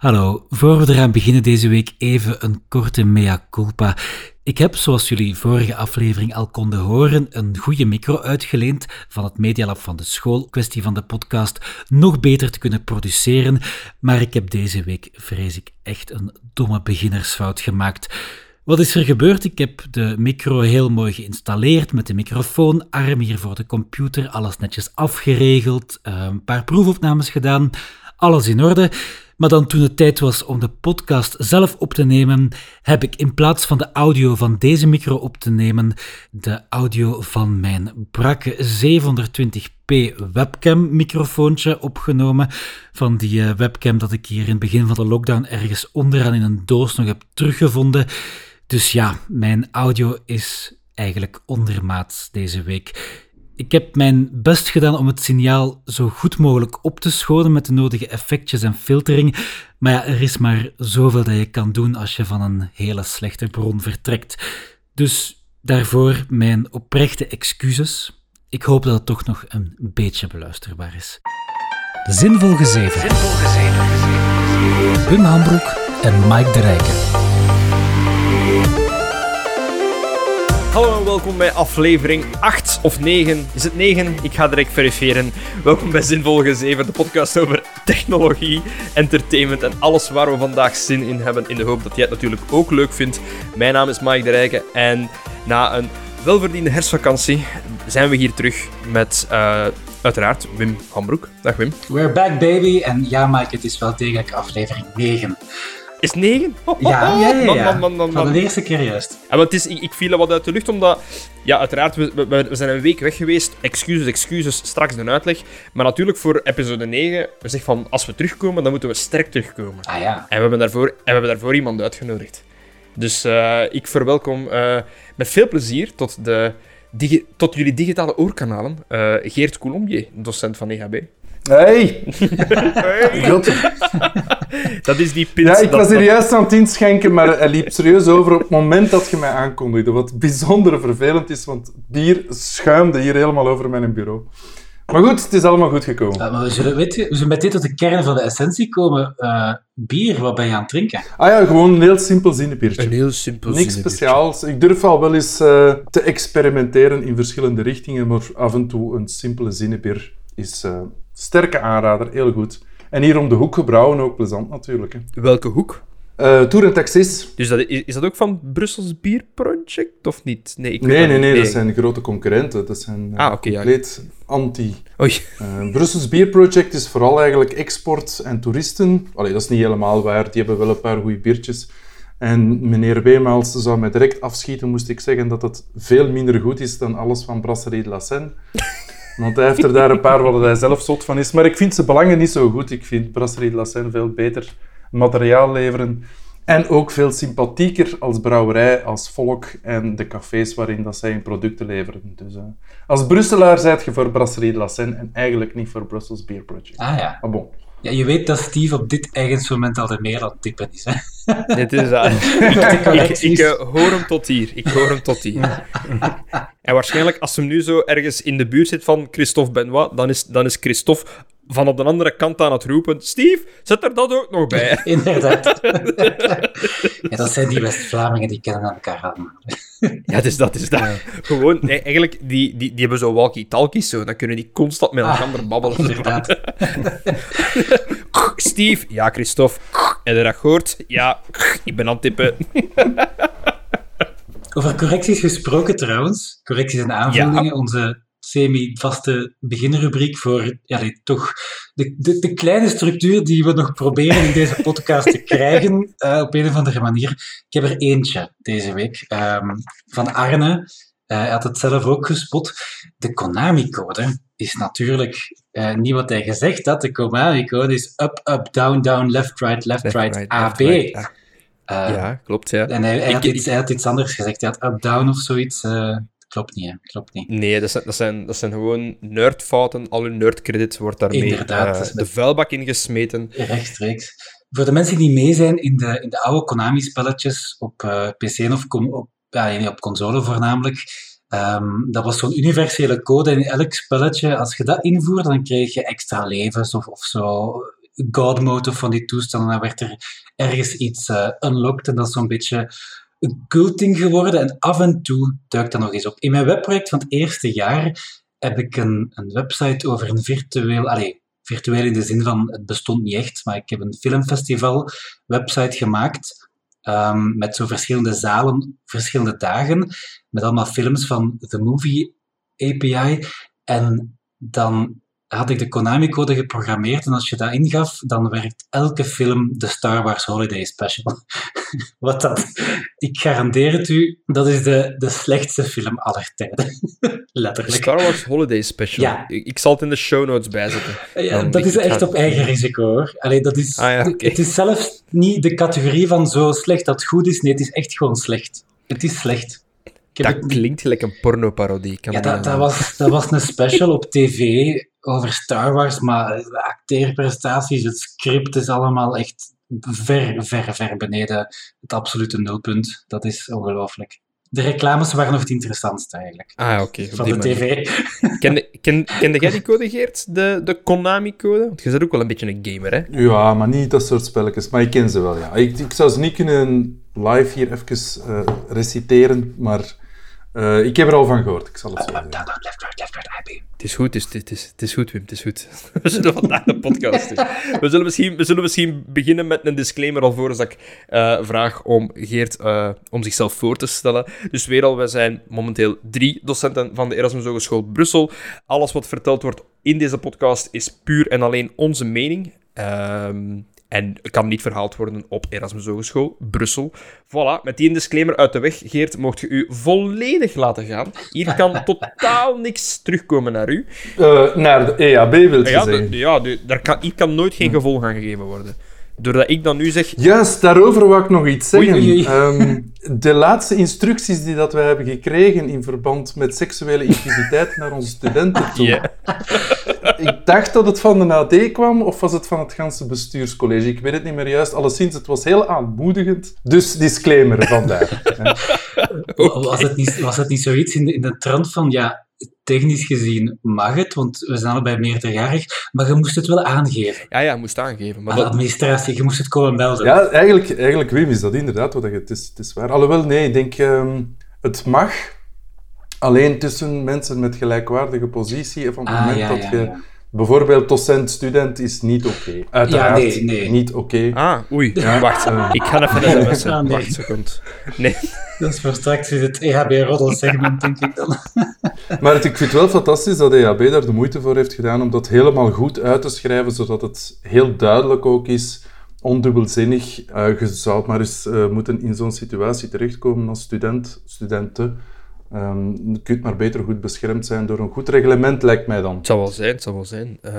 Hallo, voor we eraan beginnen deze week even een korte mea culpa. Ik heb, zoals jullie vorige aflevering al konden horen, een goede micro uitgeleend van het Medialab van de school. Kwestie van de podcast nog beter te kunnen produceren. Maar ik heb deze week, vrees ik, echt een domme beginnersfout gemaakt. Wat is er gebeurd? Ik heb de micro heel mooi geïnstalleerd met de microfoon, arm hier voor de computer, alles netjes afgeregeld, eh, een paar proefopnames gedaan, alles in orde. Maar dan toen het tijd was om de podcast zelf op te nemen, heb ik in plaats van de audio van deze micro op te nemen, de audio van mijn brakke 720p webcam microfoontje opgenomen. Van die uh, webcam dat ik hier in het begin van de lockdown ergens onderaan in een doos nog heb teruggevonden. Dus ja, mijn audio is eigenlijk ondermaats deze week. Ik heb mijn best gedaan om het signaal zo goed mogelijk op te schonen met de nodige effectjes en filtering. Maar ja, er is maar zoveel dat je kan doen als je van een hele slechte bron vertrekt. Dus daarvoor mijn oprechte excuses. Ik hoop dat het toch nog een beetje beluisterbaar is. Zinvol gezeven. Zinvol gezeven. Wim Hambroek en Mike de Rijken. Hallo en welkom bij aflevering 8 of 9. Is het 9? Ik ga direct verifiëren. Welkom bij Zinvol Gezeven, de podcast over technologie, entertainment en alles waar we vandaag zin in hebben. In de hoop dat jij het natuurlijk ook leuk vindt. Mijn naam is Mike de Rijken en na een welverdiende herfstvakantie zijn we hier terug met uh, uiteraard Wim Hambroek. Dag Wim. We're back baby. En ja Mike, het is wel degelijk aflevering 9. Is 9? ja, ja, ja, ja. Man, man, man, Van de eerste keer juist. Ja, want het is, ik, ik viel wat uit de lucht, omdat... Ja, uiteraard, we, we, we, zijn een week weg geweest. Excuses, excuses, straks een uitleg. Maar natuurlijk voor episode 9, we zeggen van, als we terugkomen, dan moeten we sterk terugkomen. Ah ja. En we hebben daarvoor, en we hebben daarvoor iemand uitgenodigd. Dus uh, ik verwelkom uh, met veel plezier tot, de, digi tot jullie digitale oorkanalen uh, Geert Coulombier, docent van EHB. Hey! hey. dat is die pint. Ja, ik was dat, er juist aan het inschenken, maar hij liep serieus over op het moment dat je mij aankondigde. Wat bijzonder vervelend is, want bier schuimde hier helemaal over mijn bureau. Maar goed, het is allemaal goed gekomen. Ja, maar we zullen, weet je, we zullen meteen tot de kern van de essentie komen. Uh, bier, wat ben je aan het drinken? Ah ja, gewoon een heel simpel zinnenbiertje. Een heel simpel Niks speciaals. Ik durf al wel eens uh, te experimenteren in verschillende richtingen, maar af en toe een simpele zinnenbier is uh, sterke aanrader, heel goed. En hier om de hoek gebrouwen ook plezant natuurlijk. Hè. Welke hoek? Uh, Tour en Taxis. Dus dat is, is dat ook van Brussels Beer Project of niet? Nee, ik nee, nee, nee, dat zijn grote concurrenten. Dat zijn uh, ah, okay, compleet ja. anti. Oei. Uh, Brussels Beer Project is vooral eigenlijk export en toeristen. Allee, dat is niet helemaal waar. Die hebben wel een paar goede biertjes. En meneer Weemals zou mij direct afschieten, moest ik zeggen dat het veel minder goed is dan alles van Brasserie de la Seine. Want hij heeft er daar een paar waar hij zelf zot van is. Maar ik vind ze belangen niet zo goed. Ik vind Brasserie de la Seine veel beter materiaal leveren. En ook veel sympathieker als brouwerij, als volk en de cafés waarin dat zij hun producten leveren. Dus uh, als Brusselaar zijt je voor Brasserie de la Seine en eigenlijk niet voor Brussels Beer Project. Ah ja. Maar bon. Ja, je weet dat Steve op dit eigen moment al de meer aan het tippen is. Hè? Dit is dat. ik, ik uh, hoor hem tot hier. Ik hoor hem tot hier. en waarschijnlijk, als hem nu zo ergens in de buurt zit van Christophe Benoit, dan is, dan is Christophe van op de andere kant aan het roepen. Steve, zet er dat ook nog bij. Inderdaad. ja, dat zijn die West-Vlamingen die kennen elkaar aan. ja, dus dat is dat. Gewoon, nee, eigenlijk, die, die, die hebben zo walkie-talkies, zo. Dan kunnen die constant met elkaar ah, babbelen. Inderdaad. Steve, ja, Christophe. En je dat gehoord? Ja, ik ben aan het tippen. Over correcties gesproken trouwens. Correcties en aanvullingen. Ja. Onze semi-vaste beginrubriek voor ja, toch de, de, de, kleine structuur die we nog proberen in deze podcast te krijgen uh, op een of andere manier. Ik heb er eentje deze week um, van Arne. Uh, hij had het zelf ook gespot. De Konami-code is natuurlijk uh, niet wat hij gezegd had. De Konami-code is up, up, down, down, left, right, left, left right, right, AB. Left, right. ja, klopt. Ja. En hij, hij, had iets, hij, had iets, anders gezegd. Hij had up, down of zoiets klopt niet, hè. Klopt niet. Nee, dat zijn, dat zijn, dat zijn gewoon nerdfouten. Al hun nerdcredit wordt daarmee uh, de vuilbak ingesmeten. Rechtstreeks. Voor de mensen die mee zijn in de, in de oude Konami-spelletjes op uh, PC of op, ja, op console voornamelijk, um, dat was zo'n universele code in elk spelletje. Als je dat invoerde, dan kreeg je extra levens of, of zo God mode van die toestanden. Dan werd er ergens iets uh, unlocked en dat is zo'n beetje een culting geworden. En af en toe duikt dat nog eens op. In mijn webproject van het eerste jaar heb ik een, een website over een virtueel... Allez, virtueel in de zin van, het bestond niet echt, maar ik heb een filmfestival website gemaakt um, met zo verschillende zalen, verschillende dagen, met allemaal films van The Movie API. En dan had ik de Konami-code geprogrammeerd en als je dat ingaf, dan werkt elke film de Star Wars Holiday Special. Wat dat... Ik garandeer het u, dat is de, de slechtste film aller tijden. Letterlijk. Star Wars Holiday Special? Ja. Ik, zal het in de show notes bijzetten. Ja, dat is echt op eigen risico, hoor. Allee, dat is, ah, ja, Het is zelfs niet de categorie van zo slecht dat het goed is. Nee, het is echt gewoon slecht. Het is slecht. Dat klinkt gelijk een pornoparodie. Ja, dat, dat, was, dat was een special op tv over Star Wars, maar de acteerprestaties, het script is allemaal echt ver, ver, ver beneden het absolute nulpunt. Dat is ongelooflijk. De reclames waren nog het interessantste eigenlijk. Ah, oké. van de tv. Kende, ken, kende jij die code, Geert? De, de Konami-code? Want je bent ook wel een beetje een gamer, hè? Ja, maar niet dat soort spelletjes. Maar ik ken ze wel, ja. Ik, ik zou ze niet kunnen live hier even uh, reciteren, maar uh, ik heb er al van gehoord, ik zal het zo zeggen. Het is goed, het is, het, is, het is goed, Wim, het is goed. We zullen vandaag de podcast doen. We zullen misschien, we zullen misschien beginnen met een disclaimer alvorens dat ik uh, vraag om Geert uh, om zichzelf voor te stellen. Dus weer al, wij zijn momenteel drie docenten van de Erasmus Hogeschool Brussel. Alles wat verteld wordt in deze podcast is puur en alleen onze mening. Ehm, en kan niet verhaald worden op Erasmus Hogeschool, Brussel. Voilà, met die disclaimer uit de weg, Geert, mocht je u volledig laten gaan. Hier kan totaal niks terugkomen naar u. Uh, naar de EAB, wil je ja, zeggen? ja, daar kan, hier kan nooit geen gevolg aan gegeven worden. Doordat ik dan nu zeg... Juist, daarover wil ik nog iets zeggen. Ehm, de laatste instructies die dat we hebben gekregen in verband met seksuele intimiteit naar onze studenten toe. Ik dacht dat het van de AD kwam, of was het van het ganse bestuurscollege? Ik weet het niet meer juist. Alleszins, het was heel aanmoedigend. Dus disclaimer vandaar. was, het niet, was het niet zoiets in de, in de trant van, ja, technisch gezien mag het, want we zijn allebei meerderjarig, maar je moest het wel aangeven. Ja, ja, je moest aangeven. Maar de administratie, je moest het komen melden. Ja, eigenlijk, eigenlijk Wim, is dat inderdaad wat je... Het is, het is waar. Alhoewel, nee, ik denk, um, het mag alleen tussen mensen met gelijkwaardige positie. Op het ah, moment dat je... Bijvoorbeeld docent-student is niet oké. Okay. Uiteraard ja, nee, nee. niet oké. Ah, oei. Ja, wacht. Uh, ik ga even naar de website. Ah, nee. Wacht een seconde. Nee. Dat is voor straks in het EHB-roddelsegment, denk ik dan. maar ik vind het wel fantastisch dat EHB daar de moeite voor heeft gedaan om dat helemaal goed uit te schrijven, zodat het heel duidelijk ook is, ondubbelzinnig. Uh, je zou maar eens uh, moeten in zo'n situatie terechtkomen als student, studenten Um, je kunt maar beter goed beschermd zijn door een goed reglement, lijkt mij dan. Het zal wel zijn, het zal wel zijn. Uh,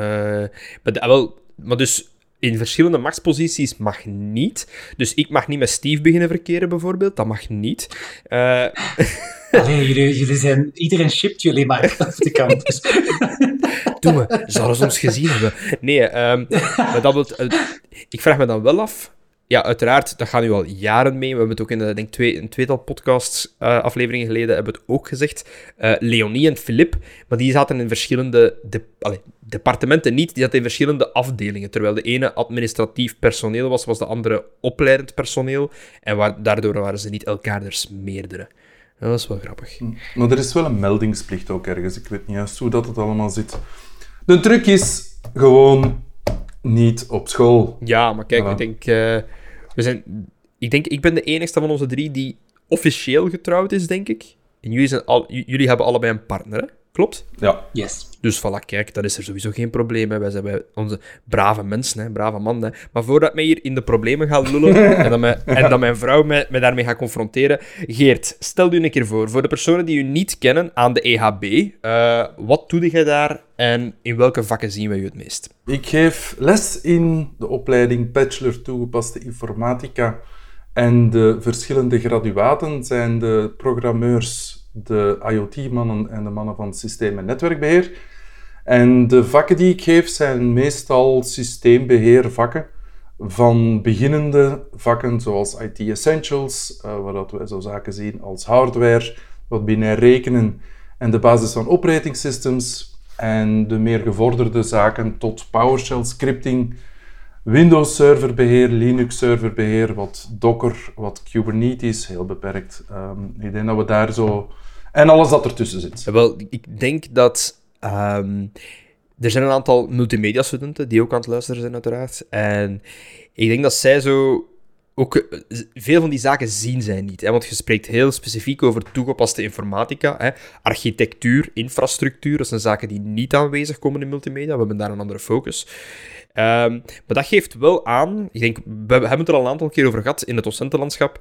maar, ah, wel, maar dus in verschillende machtsposities mag niet. Dus ik mag niet met Steve beginnen verkeren, bijvoorbeeld. Dat mag niet. Uh... jullie, jullie zijn... Iedereen shipt jullie maar op de campus. Doe me, zouden ze ons gezien hebben? Nee, um, maar dat wil, uh, ik vraag me dan wel af ja, uiteraard, dat gaan nu al jaren mee. We hebben het ook in de, denk twee, een tweetal podcast uh, afleveringen geleden hebben het ook gezegd. Uh, Leonie en Filip, maar die zaten in verschillende de, allez, departementen niet, die zaten in verschillende afdelingen. Terwijl de ene administratief personeel was, was de andere opleidend personeel. En waar, daardoor waren ze niet elkaarders meerdere. Dat is wel grappig. Hm. Maar er is wel een meldingsplicht ook ergens. Ik weet niet juist hoe dat het allemaal zit. De truc is gewoon niet op school. Ja, maar kijk, ik denk... Uh, we zijn, ik denk, ik ben de enigste van onze drie die officieel getrouwd is, denk ik. En jullie, zijn al, jullie hebben allebei een partner, hè? Klopt? Ja. Yes. Dus voilà, kijk, dat is er sowieso geen probleem. Hè. Wij zijn bij onze brave mensen, hè, brave man. Hè. Maar voordat ik mij hier in de problemen ga lullen en, dat mijn, en dat mijn vrouw mij, mij daarmee gaat confronteren. Geert, stel u een keer voor, voor de personen die u niet kennen aan de EHB, uh, wat doe je daar en in welke vakken zien we u het meest? Ik geef les in de opleiding Bachelor Toegepaste Informatica. En de verschillende graduaten zijn de programmeurs de IoT-mannen en de mannen van systeem- en netwerkbeheer. En de vakken die ik geef zijn meestal systeembeheervakken. Van beginnende vakken zoals IT Essentials, uh, waar dat wij zo zaken zien als hardware, wat binair rekenen en de basis van operating systems. En de meer gevorderde zaken tot PowerShell scripting, Windows serverbeheer, Linux serverbeheer, wat Docker, wat Kubernetes, heel beperkt. Ehm, ik denk dat we daar zo... En alles dat ertussen zit. Wel, ik denk dat... ehm, er zijn een aantal multimedia-studenten die ook aan het luisteren zijn, uiteraard. En ik denk dat zij zo ook eh, veel van die zaken zien zij niet. Hè? Want je spreekt heel specifiek over toegepaste informatica, hè? architectuur, infrastructuur. Dat zijn zaken die niet aanwezig komen in multimedia. We hebben daar een andere focus. Ehm, maar dat geeft wel aan, ik denk, we hebben het er al een aantal keer over gehad in het docentenlandschap,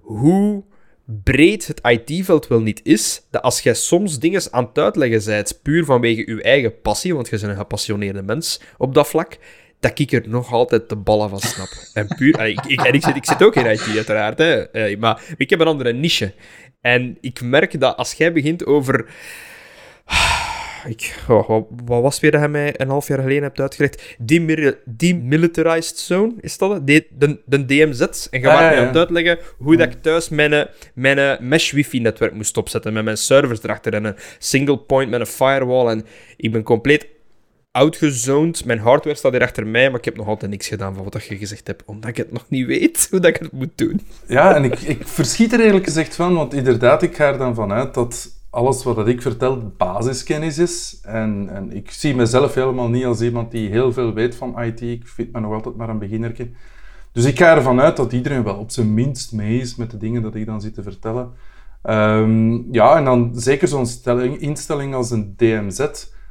hoe breed het IT-veld wel niet is, dat als jij soms dingen aan het uitleggen bent, puur vanwege je eigen passie, want je bent een gepassioneerde mens op dat vlak, dat ik er nog altijd de ballen van snap. En puur... Allee, ik, ik, ik, zit, ik zit ook in IT, uiteraard, hè. Eh, maar ik heb een andere niche. En ik merk dat als jij begint over... Ik, oh, wat, wat was weer dat hij mij een half jaar geleden hebt uitgelegd? Demilitarized Zone, is dat het? De, de, de DMZ. En je Ah, ja, mij ja. aan het uitleggen hoe dat ik thuis mijn, mijn mesh wifi-netwerk moest opzetten. Met mijn servers erachter en een single point met een firewall. En ik ben compleet outgezoned. Mijn hardware staat hier achter mij, maar ik heb nog altijd niks gedaan van wat je gezegd hebt. Omdat ik het nog niet weet hoe dat ik het moet doen. Ja, en ik, ik verschiet er eerlijk gezegd van, want inderdaad, ik ga er dan vanuit dat alles wat ik vertel basiskennis is. En, en ik zie mezelf helemaal niet als iemand die heel veel weet van IT. Ik vind me nog altijd maar een beginnertje. Dus ik ga ervan uit dat iedereen wel op zijn minst mee is met de dingen dat ik dan zit te vertellen. Ehm, ja, en dan zeker zo'n stelling- instelling als een DMZ,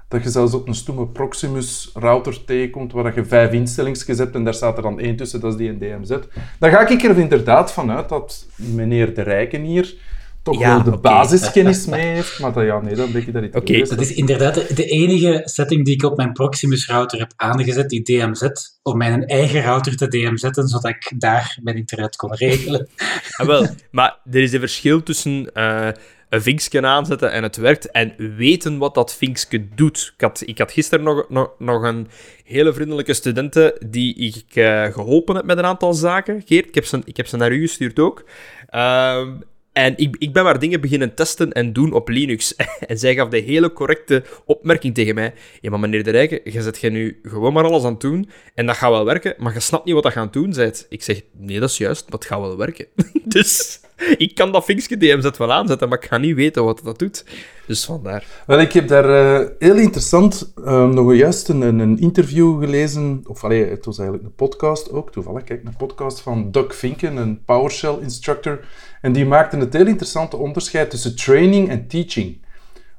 dat je zelfs op een stoeme Proximus router tegenkomt, waar je vijf instellingsjes hebt en daar staat er dan één tussen, dat is die een DMZ. Dan ga ik er inderdaad vanuit dat meneer De Rijken hier toch Ja, wel de oké. basiskennis mee heeft, maar dat, ja, nee, dan denk je dat niet. Oké, Dat is inderdaad de, de enige setting die ik op mijn Proximus router heb aangezet, die DMZ, om mijn eigen router te DMZ'en, zodat ik daar mijn internet kon regelen. Ah, wel, maar er is een verschil tussen eh, een vinkje aanzetten en het werkt en weten wat dat vinkje doet. Ik had, ik had gisteren nog, nog, nog een hele vriendelijke studente die ik eh, geholpen heb met een aantal zaken. Geert, ik heb ze, ik heb ze naar u gestuurd ook. Ehm, en ik, ik ben maar dingen beginnen testen en doen op Linux. en zij gaf de hele correcte opmerking tegen mij. Ja, maar meneer De Rijken, je zet je nu gewoon maar alles aan het doen. En dat gaat wel werken, maar je snapt niet wat dat gaat doen, zijt. Ik zeg, nee, dat is juist, het gaat wel werken. dus ik kan dat vinkje DMZ wel aanzetten, maar ik ga niet weten wat dat doet. Dus vandaar. Wel, ik heb daar eh, heel interessant eh, nog juist een, een- een interview gelezen, of allee, het was eigenlijk een podcast ook, toevallig, kijk, een podcast van Doug Vinken, een PowerShell instructor, en die maakte het heel interessante onderscheid tussen training en teaching.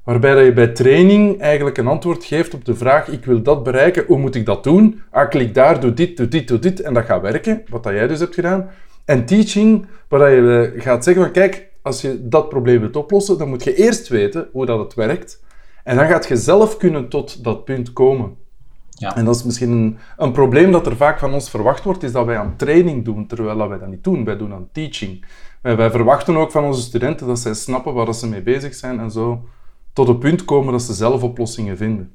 Waarbij dat je bij training eigenlijk een antwoord geeft op de vraag, ik wil dat bereiken, hoe moet ik dat doen? Ah, klik daar, doe dit, doe dit, doe dit, en dat gaat werken, wat dat jij dus hebt gedaan. En teaching, waar je eh, gaat zeggen van, kijk, als je dat probleem wilt oplossen, dan moet je eerst weten hoe dat het werkt. En dan gaat je zelf kunnen tot dat punt komen. Ja. En dat is misschien een, een probleem dat er vaak van ons verwacht wordt, is dat wij aan training doen, terwijl dat wij dat niet doen. Wij doen aan teaching. Wij, wij verwachten ook van onze studenten dat zij snappen waar ze mee bezig zijn en zo tot het punt komen dat ze zelf oplossingen vinden.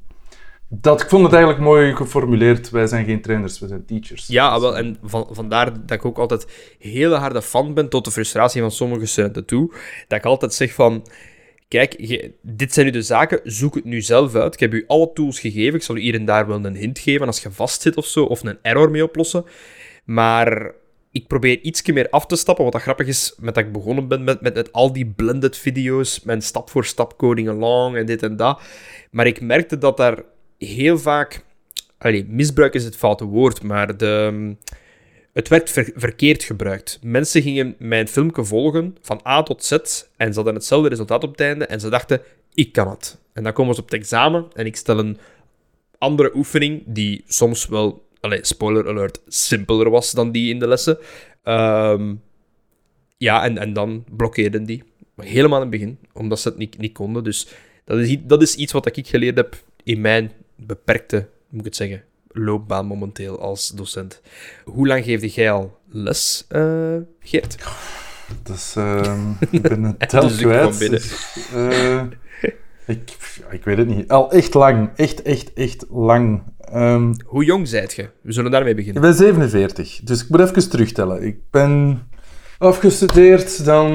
Dat, ik vond het eigenlijk mooi geformuleerd. Wij zijn geen trainers, wij zijn teachers. Ja, wel, en van, vandaar dat ik ook altijd hele harde fan ben, tot de frustratie van sommige studenten toe, dat ik altijd zeg van, kijk, dit zijn nu de zaken, zoek het nu zelf uit. Ik heb u alle tools gegeven, ik zal u hier en daar wel een hint geven als je vastzit of zo, of een error mee oplossen. Maar ik probeer ietsje meer af te stappen. Wat grappig is, met dat ik begonnen ben met, met, al die blended video's, mijn stap-voor-stap coding along en dit en dat. Maar ik merkte dat daar heel vaak... Misbruik is het foute woord, maar de, het werd ver- verkeerd gebruikt. Mensen gingen mijn filmpje volgen van A tot Z en ze hadden hetzelfde resultaat op het einde en ze dachten, ik kan het. En dan komen ze op het examen en ik stel een andere oefening die soms wel, allee, spoiler alert, simpeler was dan die in de lessen. Ehm, ja, en, en dan blokkeerden die. Maar helemaal in het begin, omdat ze het niet, niet konden. Dus dat is, dat is iets wat ik geleerd heb in mijn beperkte, moet ik het zeggen, loopbaan momenteel als docent. Hoe lang geefde jij al les, eh, Geert? Dus ehm, ik ben een tel Dus kwijt. Eh, ik, ik weet het niet. Al echt lang. Echt, echt, echt lang. Ehm, Hoe jong zijt je? We zullen daarmee ik beginnen. ben 47, dus ik moet even terugtellen. Ik ben Afgestudeerd, dan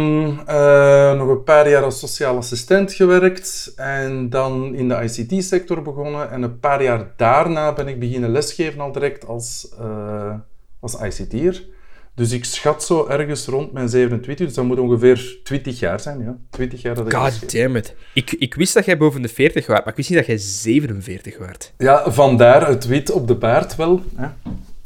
uh, nog een paar jaar als sociaal assistent gewerkt en dan in de ICT-sector begonnen. En een paar jaar daarna ben ik beginnen lesgeven al direct als, uh, als ICT'er. Dus ik schat zo ergens rond mijn 27, dus dat moet ongeveer 20 jaar zijn. Ja. 20 jaar dat ik God damn it. Ik, ik wist dat jij boven de 40 was, maar ik wist niet dat jij 47 werd. Ja, vandaar het wit op de baard wel. Hè.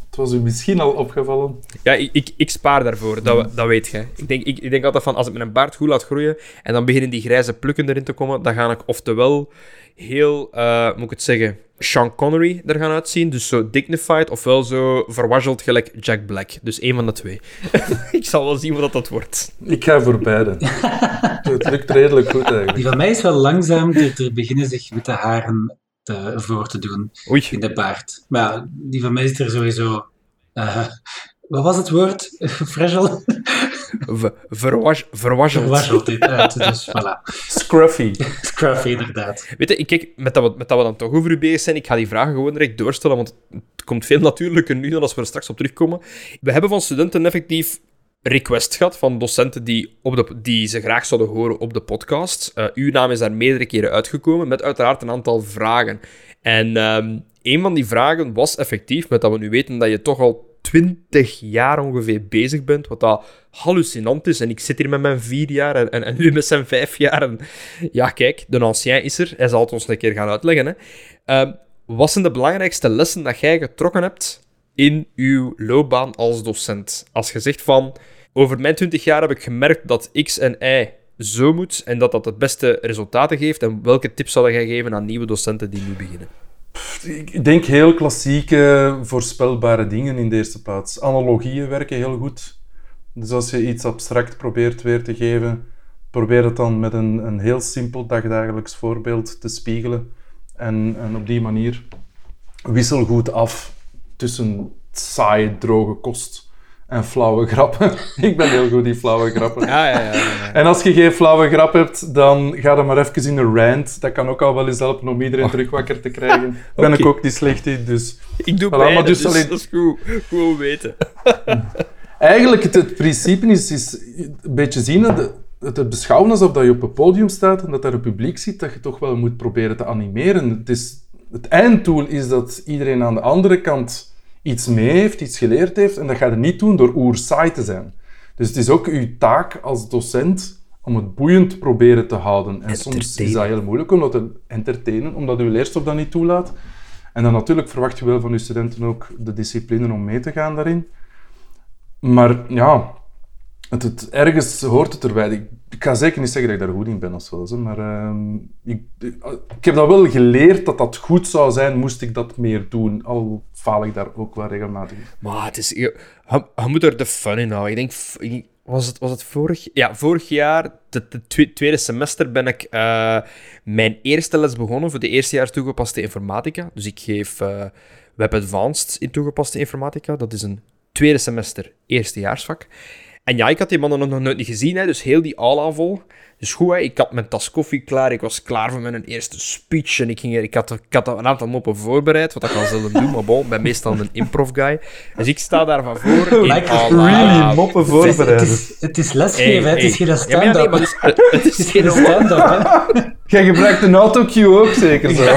Het was u misschien al opgevallen. Ja, ik, ik, ik spaar daarvoor, dat, dat weet je. Ik denk, ik, ik denk altijd van, als ik mijn baard goed laat groeien en dan beginnen die grijze plukken erin te komen, dan ga ik oftewel heel, uh, moet ik het zeggen, Sean Connery er gaan uitzien. Dus zo dignified, ofwel zo verwazzeld gelijk Jack Black. Dus één van de twee. ik zal wel zien wat dat wordt. Ik ga voor beide. het lukt redelijk goed eigenlijk. Die van mij is wel langzaam. Er, beginnen zich witte haren te, voor te doen Oei. in de baard. Maar ja, die van mij is er sowieso... Uh, wat was het woord? Fragile? Verwas verwazzeld. Verwazzeld, Dus voilà. Scruffy. Scruffy, inderdaad. Weet je, ik kijk, met dat, we, met dat we dan toch over u bezig zijn, ik ga die vragen gewoon direct doorstellen, want het komt veel natuurlijker nu dan als we er straks op terugkomen. We hebben van studenten effectief request gehad van docenten die, op de, die ze graag zouden horen op de podcast. Uh, uw naam is daar meerdere keren uitgekomen, met uiteraard een aantal vragen. En um, een van die vragen was effectief, met dat we nu weten dat je toch al 20 jaar ongeveer bezig bent, wat dat hallucinant is. En ik zit hier met mijn vier jaar en, en, en nu met zijn vijf jaar. En, ja, kijk, de ancien is er. Hij zal het ons een keer gaan uitleggen. Hè. Uh, wat zijn de belangrijkste lessen dat jij getrokken hebt in uw loopbaan als docent? Als je zegt van, over mijn 20 jaar heb ik gemerkt dat X en Y zo moet en dat dat het beste resultaten geeft. En welke tips zou jij geven aan nieuwe docenten die nu beginnen? Ik denk heel klassieke, voorspelbare dingen in de eerste plaats. Analogieën werken heel goed. Dus als je iets abstract probeert weer te geven, probeer het dan met een, een heel simpel dagdagelijks voorbeeld te spiegelen. En, en op die manier wissel goed af tussen saai, droge kost en flauwe grappen. ik ben heel goed in flauwe grappen. Ja, ja, ja, ja, En als je geen flauwe grap hebt, dan ga dan maar even in een rant. Dat kan ook al wel eens helpen om iedereen oh. terug wakker te krijgen. Daar ben ik ook niet slecht in, dus... Ik doe beide, dus, dus dat is goed. Goed weten. Eigenlijk, het, het, principe is, is een beetje zien... Dat het beschouwen alsof dat je op een podium staat en dat daar een publiek zit, dat je toch wel moet proberen te animeren. Het, is, het einddoel is dat iedereen aan de andere kant iets mee heeft, iets geleerd heeft. En dat ga je niet doen door oer saai te zijn. Dus het is ook uw taak als docent om het boeiend proberen te houden. En soms is dat heel moeilijk om dat te entertainen, omdat uw leerstof dat niet toelaat. En dan natuurlijk verwacht je wel van uw studenten ook de discipline om mee te gaan daarin. Maar ja, het, ergens hoort het erbij. Ik, ik, ga zeker niet zeggen dat ik daar goed in ben of zo, maar uh, ik, heb dat wel geleerd dat dat goed zou zijn, moest ik dat meer doen. Al faal ik daar ook wel regelmatig. Maar het is... Je, je moet er de fun in houden. Ik denk... Was het, was het vorig... Ja, vorig jaar, het tweede semester, ben ik uh, mijn eerste les begonnen voor de eerstejaars toegepaste informatica. Dus ik geef uh, Web Advanced in toegepaste informatica. Dat is een tweede semester eerstejaarsvak. En ja, ik had die mannen nog nooit niet gezien, hè, dus heel die aula vol. Dus goed, hè, ik had mijn tas koffie klaar, ik was klaar voor mijn eerste speech. En ik, ging, ik, had, ik had een aantal moppen voorbereid, wat ik al zelden doen, maar bon, ik ben meestal een improv guy. Dus ik sta daar van voor in really moppen voorbereid. Het is, het is lesgeven, het is geen stand-up. Ja, nee, dus, het, is geen stand-up, Jij gebruikt een autocue ook zeker zo?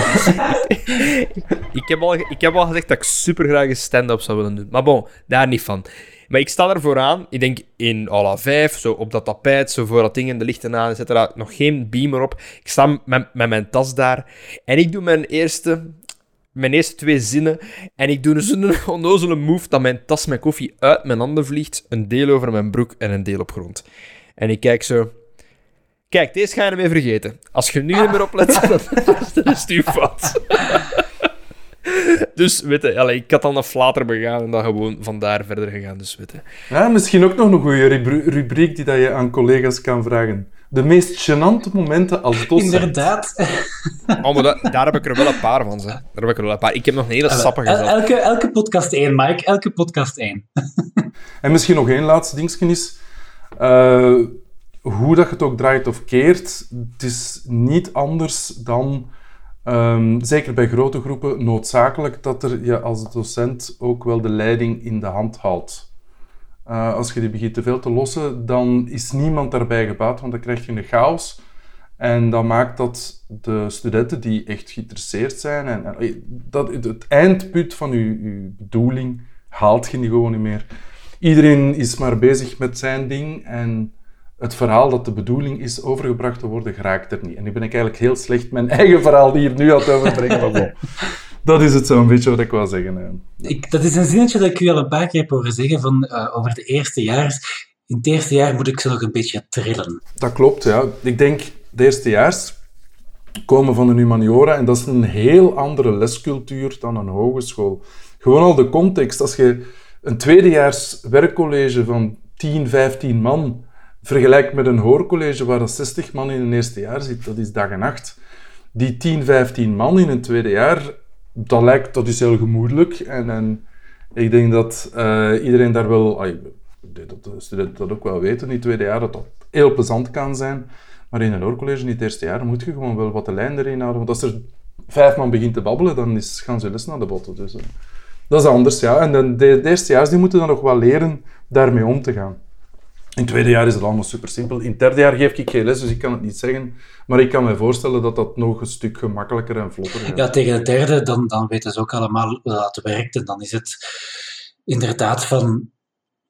ik, heb al, ik heb al gezegd dat ik super graag een stand-up zou willen doen. Maar bon, daar niet van. Maar ik sta er vooraan, ik denk in ala 5, zo op dat tapijt, zo voor dat ding, de lichten aan, etc. Nog geen beamer op. Ik sta met, met mijn tas daar en ik doe mijn eerste, mijn eerste twee zinnen. En ik doe dus een onnozele move dat mijn tas met koffie uit mijn handen vliegt. Een deel over mijn broek en een deel op grond. En ik kijk zo. Kijk, deze ga je ermee vergeten. Als je nu niet meer oplet, dan is het fout. Dus weet je, ik had dan een flater begaan en dan gewoon vandaar verder gegaan. Dus weet Ja, misschien ook nog een goede rubriek die dat je aan collega's kan vragen. De meest gênante momenten als docent. Inderdaad. Oh, maar daar heb ik er wel een paar van. Hè. Daar heb ik er wel een paar. Ik heb nog een hele sappige El elke, elke podcast één, Mike. Elke podcast één. en misschien nog één laatste dingetje is... Uh, hoe dat je het ook draait of keert, het is niet anders dan Um, zeker bij grote groepen noodzakelijk dat er je als docent ook wel de leiding in de hand houdt. Uh, als je die begint te veel te lossen, dan is niemand daarbij gebaat, want dan krijg je een chaos. En dat maakt dat de studenten die echt geïnteresseerd zijn, en, dat, het eindpunt van je, je bedoeling haalt je niet gewoon niet meer. Iedereen is maar bezig met zijn ding en het verhaal dat de bedoeling is overgebracht te worden, geraakt er niet. En nu ben ik eigenlijk heel slecht mijn eigen verhaal hier nu het overbrengen. Maar dat is het zo'n beetje wat ik wil zeggen. Ik, dat is een zinnetje dat ik u al een paar keer heb horen zeggen van, uh, over de eerste jaar. In het eerste jaar moet ik ze nog een beetje trillen. Dat klopt, ja. Ik denk, de eerstejaars komen van een humaniora en dat is een heel andere lescultuur dan een hogeschool. Gewoon al de context. Als je een tweedejaars werkcollege van 10, 15 man vergelijkt met een hoorcollege waar dat 60 man in een eerste jaar zit, dat is dag en nacht. Die 10, 15 man in een tweede jaar, dat lijkt, dat is heel gemoedelijk. En, en ik denk dat uh, iedereen daar wel, dat de studenten dat ook wel weten, in het tweede jaar, dat dat heel plezant kan zijn. Maar in een hoorcollege in het eerste jaar moet je gewoon wel wat de lijn erin houden. Want als er vijf man begint te babbelen, dan is, gaan ze les naar de botten. Dus, uh, dat is anders, ja. En de, de, de eerstejaars die moeten dan nog wel leren daarmee om te gaan. In het tweede jaar is het allemaal super simpel. In het derde jaar geef ik geen les, dus ik kan het niet zeggen. Maar ik kan me voorstellen dat dat nog een stuk gemakkelijker en vlotter gaat. Ja, tegen het derde, dan, dan weten ze ook allemaal hoe dat werkt. En dan is het inderdaad van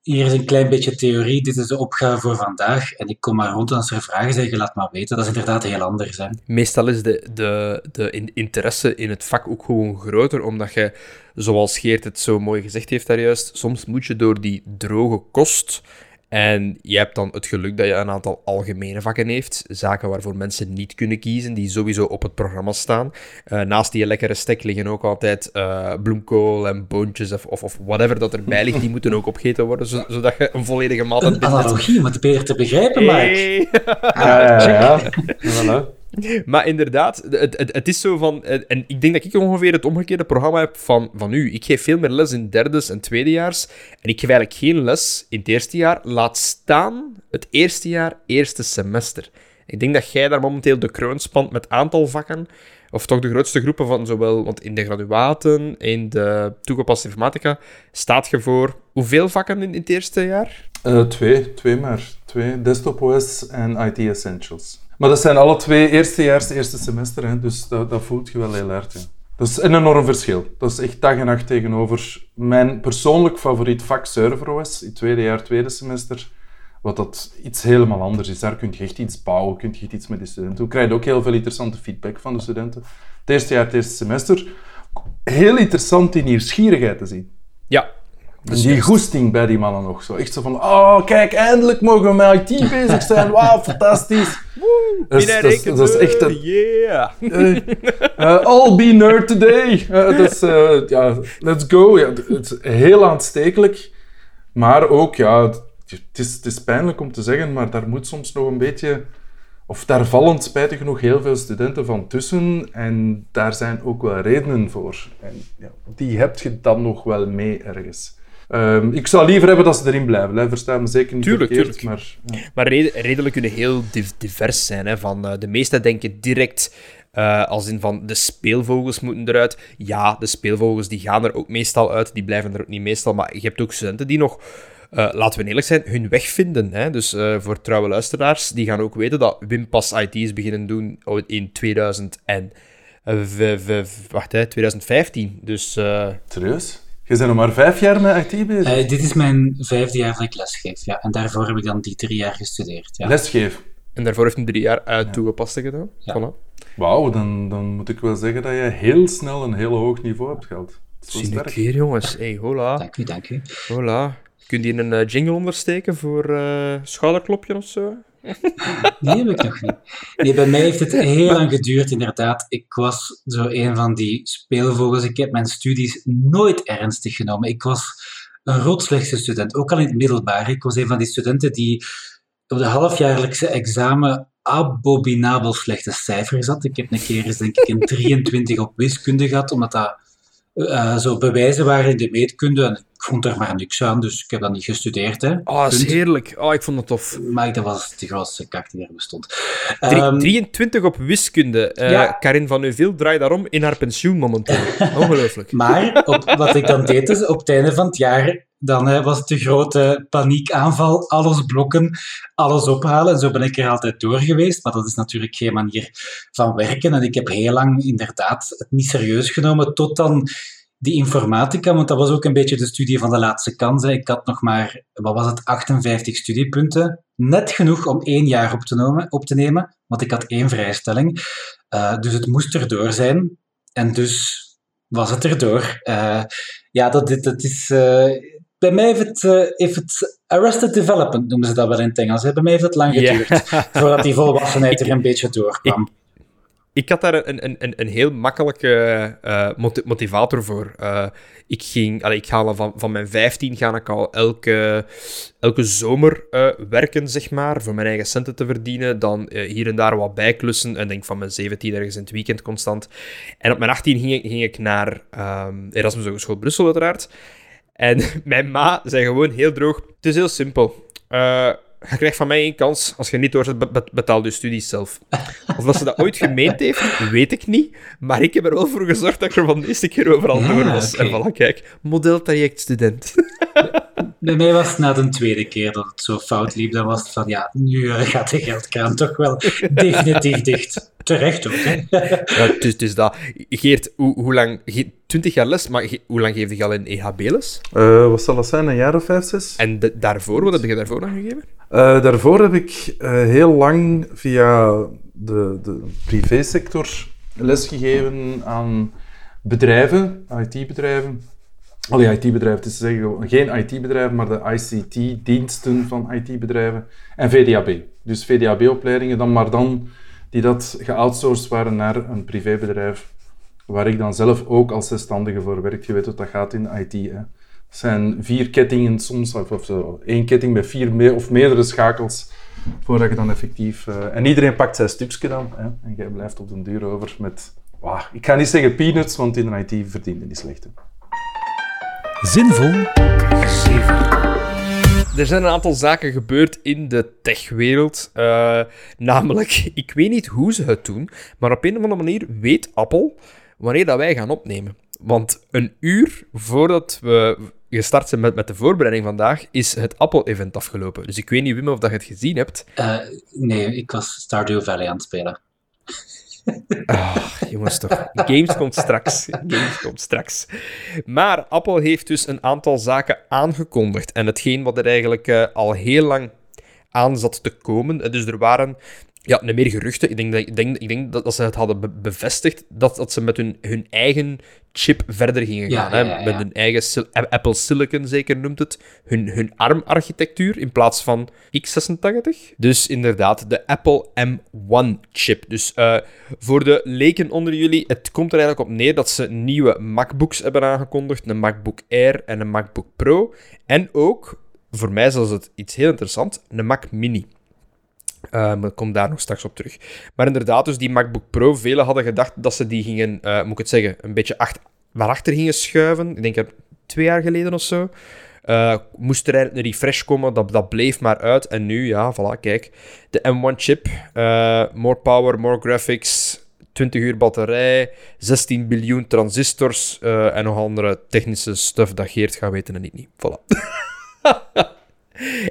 hier is een klein beetje theorie, dit is de opgave voor vandaag. En ik kom maar rond en als er vragen zijn, laat maar weten. Dat is inderdaad heel anders. Hè. Meestal is de, de, de interesse in het vak ook gewoon groter, omdat je, zoals Geert het zo mooi gezegd heeft daar juist, soms moet je door die droge kost en je hebt dan het geluk dat je een aantal algemene vakken heeft. Zaken waarvoor mensen niet kunnen kiezen, die sowieso op het programma staan. Uh, naast die lekkere stek liggen ook altijd uh, bloemkool en boontjes of, of, of, whatever dat erbij ligt. Die moeten ook opgegeten worden, zodat je een volledige maaltijd hebt. Een analogie, om het beter te begrijpen, Mike. Ja, ja, ja. Maar inderdaad, het, het, is zo van... En ik denk dat ik ongeveer het omgekeerde programma heb van, van u. Ik geef veel meer les in derdes en tweedejaars. En ik geef eigenlijk geen les in het eerste jaar. Laat staan het eerste jaar, eerste semester. Ik denk dat jij daar momenteel de kroon spant met aantal vakken. Of toch de grootste groepen van zowel... Want in de graduaten, in de toegepaste informatica, staat je voor hoeveel vakken in, het eerste jaar? Uh, twee, twee maar. Twee. Desktop OS en IT Essentials. Maar dat zijn alle twee eerstejaars, eerste semester, hè, dus dat, dat voelt je wel heel. Ja. Dat is een enorm verschil. Dat is echt dag en nacht tegenover mijn persoonlijk favoriet vak ServerOS, in tweede jaar, tweede semester, wat dat iets helemaal anders is. Daar kun je echt iets bouwen, kun je iets met de studenten doen. Je krijgt ook heel veel interessante feedback van de studenten. Het eerste jaar, het eerste semester, heel interessant die nieuwsgierigheid te zien. Ja, dus die goesting bij die mannen nog zo. Echt zo van, oh kijk, eindelijk mogen we met IT bezig zijn. Wauw, fantastisch. dat, is, dat, dat, is echt een... Yeah. Uh, uh, I'll be nerd today. Uh, dat is, ja, let's go. Ja, het is heel aanstekelijk. Maar ook, ja, het is, het is pijnlijk om te zeggen, maar daar moet soms nog een beetje... Of daar vallen spijtig genoeg heel veel studenten van tussen. En daar zijn ook wel redenen voor. En ja, die heb je dan nog wel mee ergens. Um, ik zou liever hebben dat ze erin blijven. Hè. Verstaan me zeker niet tuurlijk, verkeerd, tuurlijk. maar... Ja. Maar redenen kunnen heel divers zijn. Hè. Van, uh, de meesten denken direct... Uh, als in van de speelvogels moeten eruit. Ja, de speelvogels die gaan er ook meestal uit. Die blijven er ook niet meestal. Maar je hebt ook studenten die nog, uh, laten we eerlijk zijn, hun weg vinden. Hè? Dus uh, voor trouwe luisteraars, die gaan ook weten dat Wim pas IT is beginnen doen in 2000 en, wacht, hè, 2015. Dus, Serieus? Je bent nog maar vijf jaar met IT bezig? Uh, dit is mijn vijfde jaar dat ik lesgeef, ja. En daarvoor heb ik dan die drie jaar gestudeerd, ja. Lesgeef? En daarvoor heeft hij drie jaar uit ja. toegepaste gedaan. Ja. Voilà. Wauw, dan, dan moet ik wel zeggen dat je heel snel een heel hoog niveau hebt gehaald. Zie ik hier, jongens. Hey, hola. Dank u, dank u. Hola. Kun je een uh, jingle ondersteken voor uh, schouderklopje of zo? Nee, heb ik nog niet. Nee, bij mij heeft het heel lang geduurd, inderdaad. Ik was zo een van die speelvogels. Ik heb mijn studies nooit ernstig genomen. Ik was een rotslechtste student, ook al in het middelbaar. Ik was een van die studenten die op de halfjaarlijkse examen abominabel slechte cijfers had. Ik heb een keer eens, denk ik, een 23 op wiskunde gehad, omdat dat uh, zo bewijzen waren in de meetkunde. En ik vond er maar niks aan, dus ik heb dat niet gestudeerd. Hè. Oh, dat is heerlijk. Oh, ik vond het tof. Maar dat was de grootste kak die er bestond. Um, 23 op wiskunde. Uh, ja. Karin van Neuville draait daarom in haar pensioen momenteel. Ongelooflijk. maar op, wat ik dan deed, is op het einde van het jaar dan was het de grote paniekaanval, alles blokken, alles ophalen. En zo ben ik er altijd door geweest, maar dat is natuurlijk geen manier van werken. En ik heb heel lang inderdaad het niet serieus genomen, tot dan die informatica, want dat was ook een beetje de studie van de laatste kans. Ik had nog maar, wat was het, 58 studiepunten. Net genoeg om één jaar op te nemen, op te nemen want ik had één vrijstelling. Uh, dus het moest erdoor zijn. En dus was het erdoor. Uh, ja, dat, dat is... Uh, bij mij heeft het, heeft het arrested development, noemen ze dat wel in het Engels. Bij mij heeft het lang geduurd voordat die volwassenheid er een beetje doorkwam ik had daar een, een, een, heel makkelijke uh, motivator voor. Uh, ik, ging, allee, ik ga van, van mijn 15 ga ik al elke, elke zomer werken, zeg maar, voor mijn eigen centen te verdienen. Dan hier en daar wat bijklussen. En denk van mijn 17 ergens in het weekend constant. En op mijn 18 ging, ging ik naar um, Erasmus Hogeschool Brussel, uiteraard. En mijn ma zei gewoon heel droog: Het is heel simpel je krijgt van mij één kans. Als je niet doorzet, betaal je studies zelf. Of dat ze dat ooit gemeend heeft, weet ik niet. Maar ik heb er wel voor gezorgd dat ik er van de eerste keer overal ah, door was. En voilà, kijk, modeltrajectstudent. Bij mij was het na de tweede keer dat het zo fout liep. Dan was het van, ja, nu eh, gaat de geldkraan toch wel definitief dicht. Terecht ook, hè? ja, dus, dus dat. Geert, hoe, hoe lang... 20 jaar les, maar hoe lang geef je al in EHB-les? Uh, wat zal dat zijn? Een jaar of vijf, zes? En daarvoor, wat heb je daarvoor nog gegeven? Uh, daarvoor heb ik uh, heel lang via de, de privésector lesgegeven aan bedrijven, IT-bedrijven. Allee, IT-bedrijven, het is te zeggen, geen IT-bedrijven, maar de ICT-diensten van IT-bedrijven. En VDAB. Dus VDAB-opleidingen, dan maar dan die dat geoutsourced waren naar een privébedrijf, waar ik dan zelf ook als zelfstandige voor werk. Je weet wat dat gaat in IT. Hè. Het zijn vier kettingen soms, of, of zo, één ketting met vier of meerdere schakels, voordat je dan effectief... Uh, en iedereen pakt zijn stukje dan, hè, en jij blijft op den duur over met... Wow, ik ga niet zeggen peanuts, want in de IT verdient je niet slecht. Zinvol er zijn een aantal zaken gebeurd in de techwereld. Uh, namelijk, ik weet niet hoe ze het doen, maar op een of andere manier weet Apple wanneer dat wij gaan opnemen. Want een uur voordat we gestart zijn met, met de voorbereiding vandaag, is het Apple-event afgelopen. Dus ik weet niet, Wim, of dat je het gezien hebt. Uh, nee, ik was Stardew Valley aan het spelen. Ah, jongens toch. Games komt straks. Games komt straks. Maar Apple heeft dus een aantal zaken aangekondigd. En hetgeen wat er eigenlijk uh, al heel lang aan zat te komen. Dus er waren ja, meer geruchten. Ik denk dat, ik denk, ik denk dat, ze het hadden bevestigd dat, dat ze met hun, hun eigen chip verder gingen gaan. hè? Met hun eigen Apple Silicon, zeker noemt het. Hun, hun ARM-architectuur in plaats van x86. Dus inderdaad, de Apple M1-chip. Dus uh, voor de leken onder jullie, het komt er eigenlijk op neer dat ze nieuwe MacBooks hebben aangekondigd. Een MacBook Air en een MacBook Pro. En ook, voor mij is het iets heel interessant, een Mac Mini. Um, ik kom daar nog straks op terug. Maar inderdaad, dus die MacBook Pro, velen hadden gedacht dat ze die gingen, uh, moet ik het zeggen, een beetje acht, waarachter gingen schuiven. Ik denk twee jaar geleden of zo. Uh, moest er een refresh komen, dat, dat bleef maar uit. En nu, ja, voilà, kijk. De M1-chip, uh, eh, more power, more graphics, 20 uur batterij, 16 biljoen transistors en nog andere technische stuff dat Geert gaat weten en ik niet. Voilà.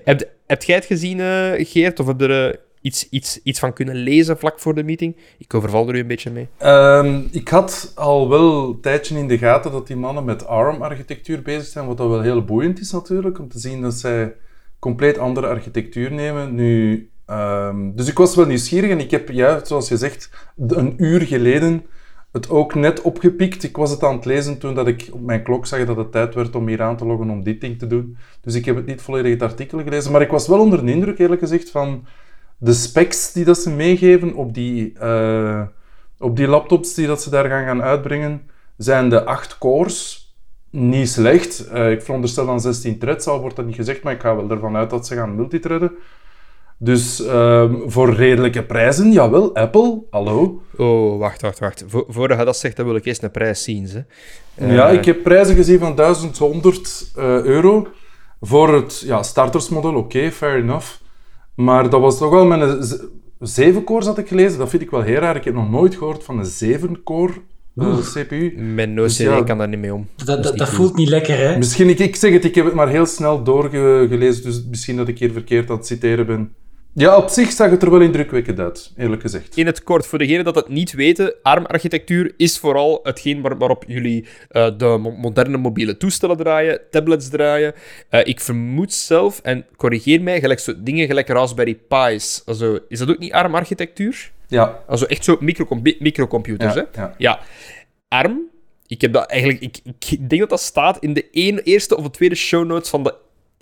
heb, heb jij het gezien, uh, Geert? Of heb er uh, iets, iets, iets van kunnen lezen vlak voor de meeting? Ik overval er u een beetje mee. Um, ik had al wel een tijdje in de gaten dat die mannen met ARM-architectuur bezig zijn, wat dat wel heel boeiend is natuurlijk, om te zien dat zij compleet andere architectuur nemen. Nu, um, dus ik was wel nieuwsgierig en ik heb, ja, zoals je zegt, een uur geleden het ook net opgepikt. Ik was het aan het lezen toen dat ik op mijn klok zag dat het tijd werd om hier aan te loggen om dit ding te doen. Dus ik heb het niet volledig het artikel gelezen. Maar ik was wel onder de indruk, eerlijk gezegd, van de specs die dat ze meegeven op die, uh, op die laptops die dat ze daar gaan, gaan uitbrengen. Zijn de acht cores niet slecht. Uh, ik veronderstel dan 16 threads, al wordt dat niet gezegd, maar ik ga wel ervan uit dat ze gaan multithreaden. Dus um, voor redelijke prijzen, jawel, Apple, hallo. Oh, wacht, wacht, wacht. voordat je dat zegt, dan wil ik eerst een prijs zien. Ze. Uh, ja, ik heb prijzen gezien van 1100 uh, eh, euro voor het ja, startersmodel. Oké, fair enough. Maar dat was toch wel met een 7 core had ik gelezen. Dat vind ik wel heel raar. Ik heb nog nooit gehoord van een 7 core uh, CPU. Mijn OCD dus ja, kan daar niet mee om. Dat, dat, dat voelt niet lekker, hè? Misschien, ik, ik zeg het, ik heb het maar heel snel doorgelezen, dus misschien dat ik hier verkeerd aan het citeren ben. Ja, op zich zag het er wel indrukwekkend uit, eerlijk gezegd. In het kort, voor degenen dat het niet weten, ARM-architectuur is vooral hetgeen waarop jullie uh, de moderne mobiele toestellen draaien, tablets draaien. Uh, ik vermoed zelf, en corrigeer mij, gelijk zo, dingen gelijk Raspberry Pi's. Also, is dat ook niet ARM-architectuur? Ja. Also echt zo microcom microcomputers, ja, hè? Ja. ja. ARM, ik heb dat eigenlijk... Ik, ik denk dat dat staat in de eerste of de tweede show notes van de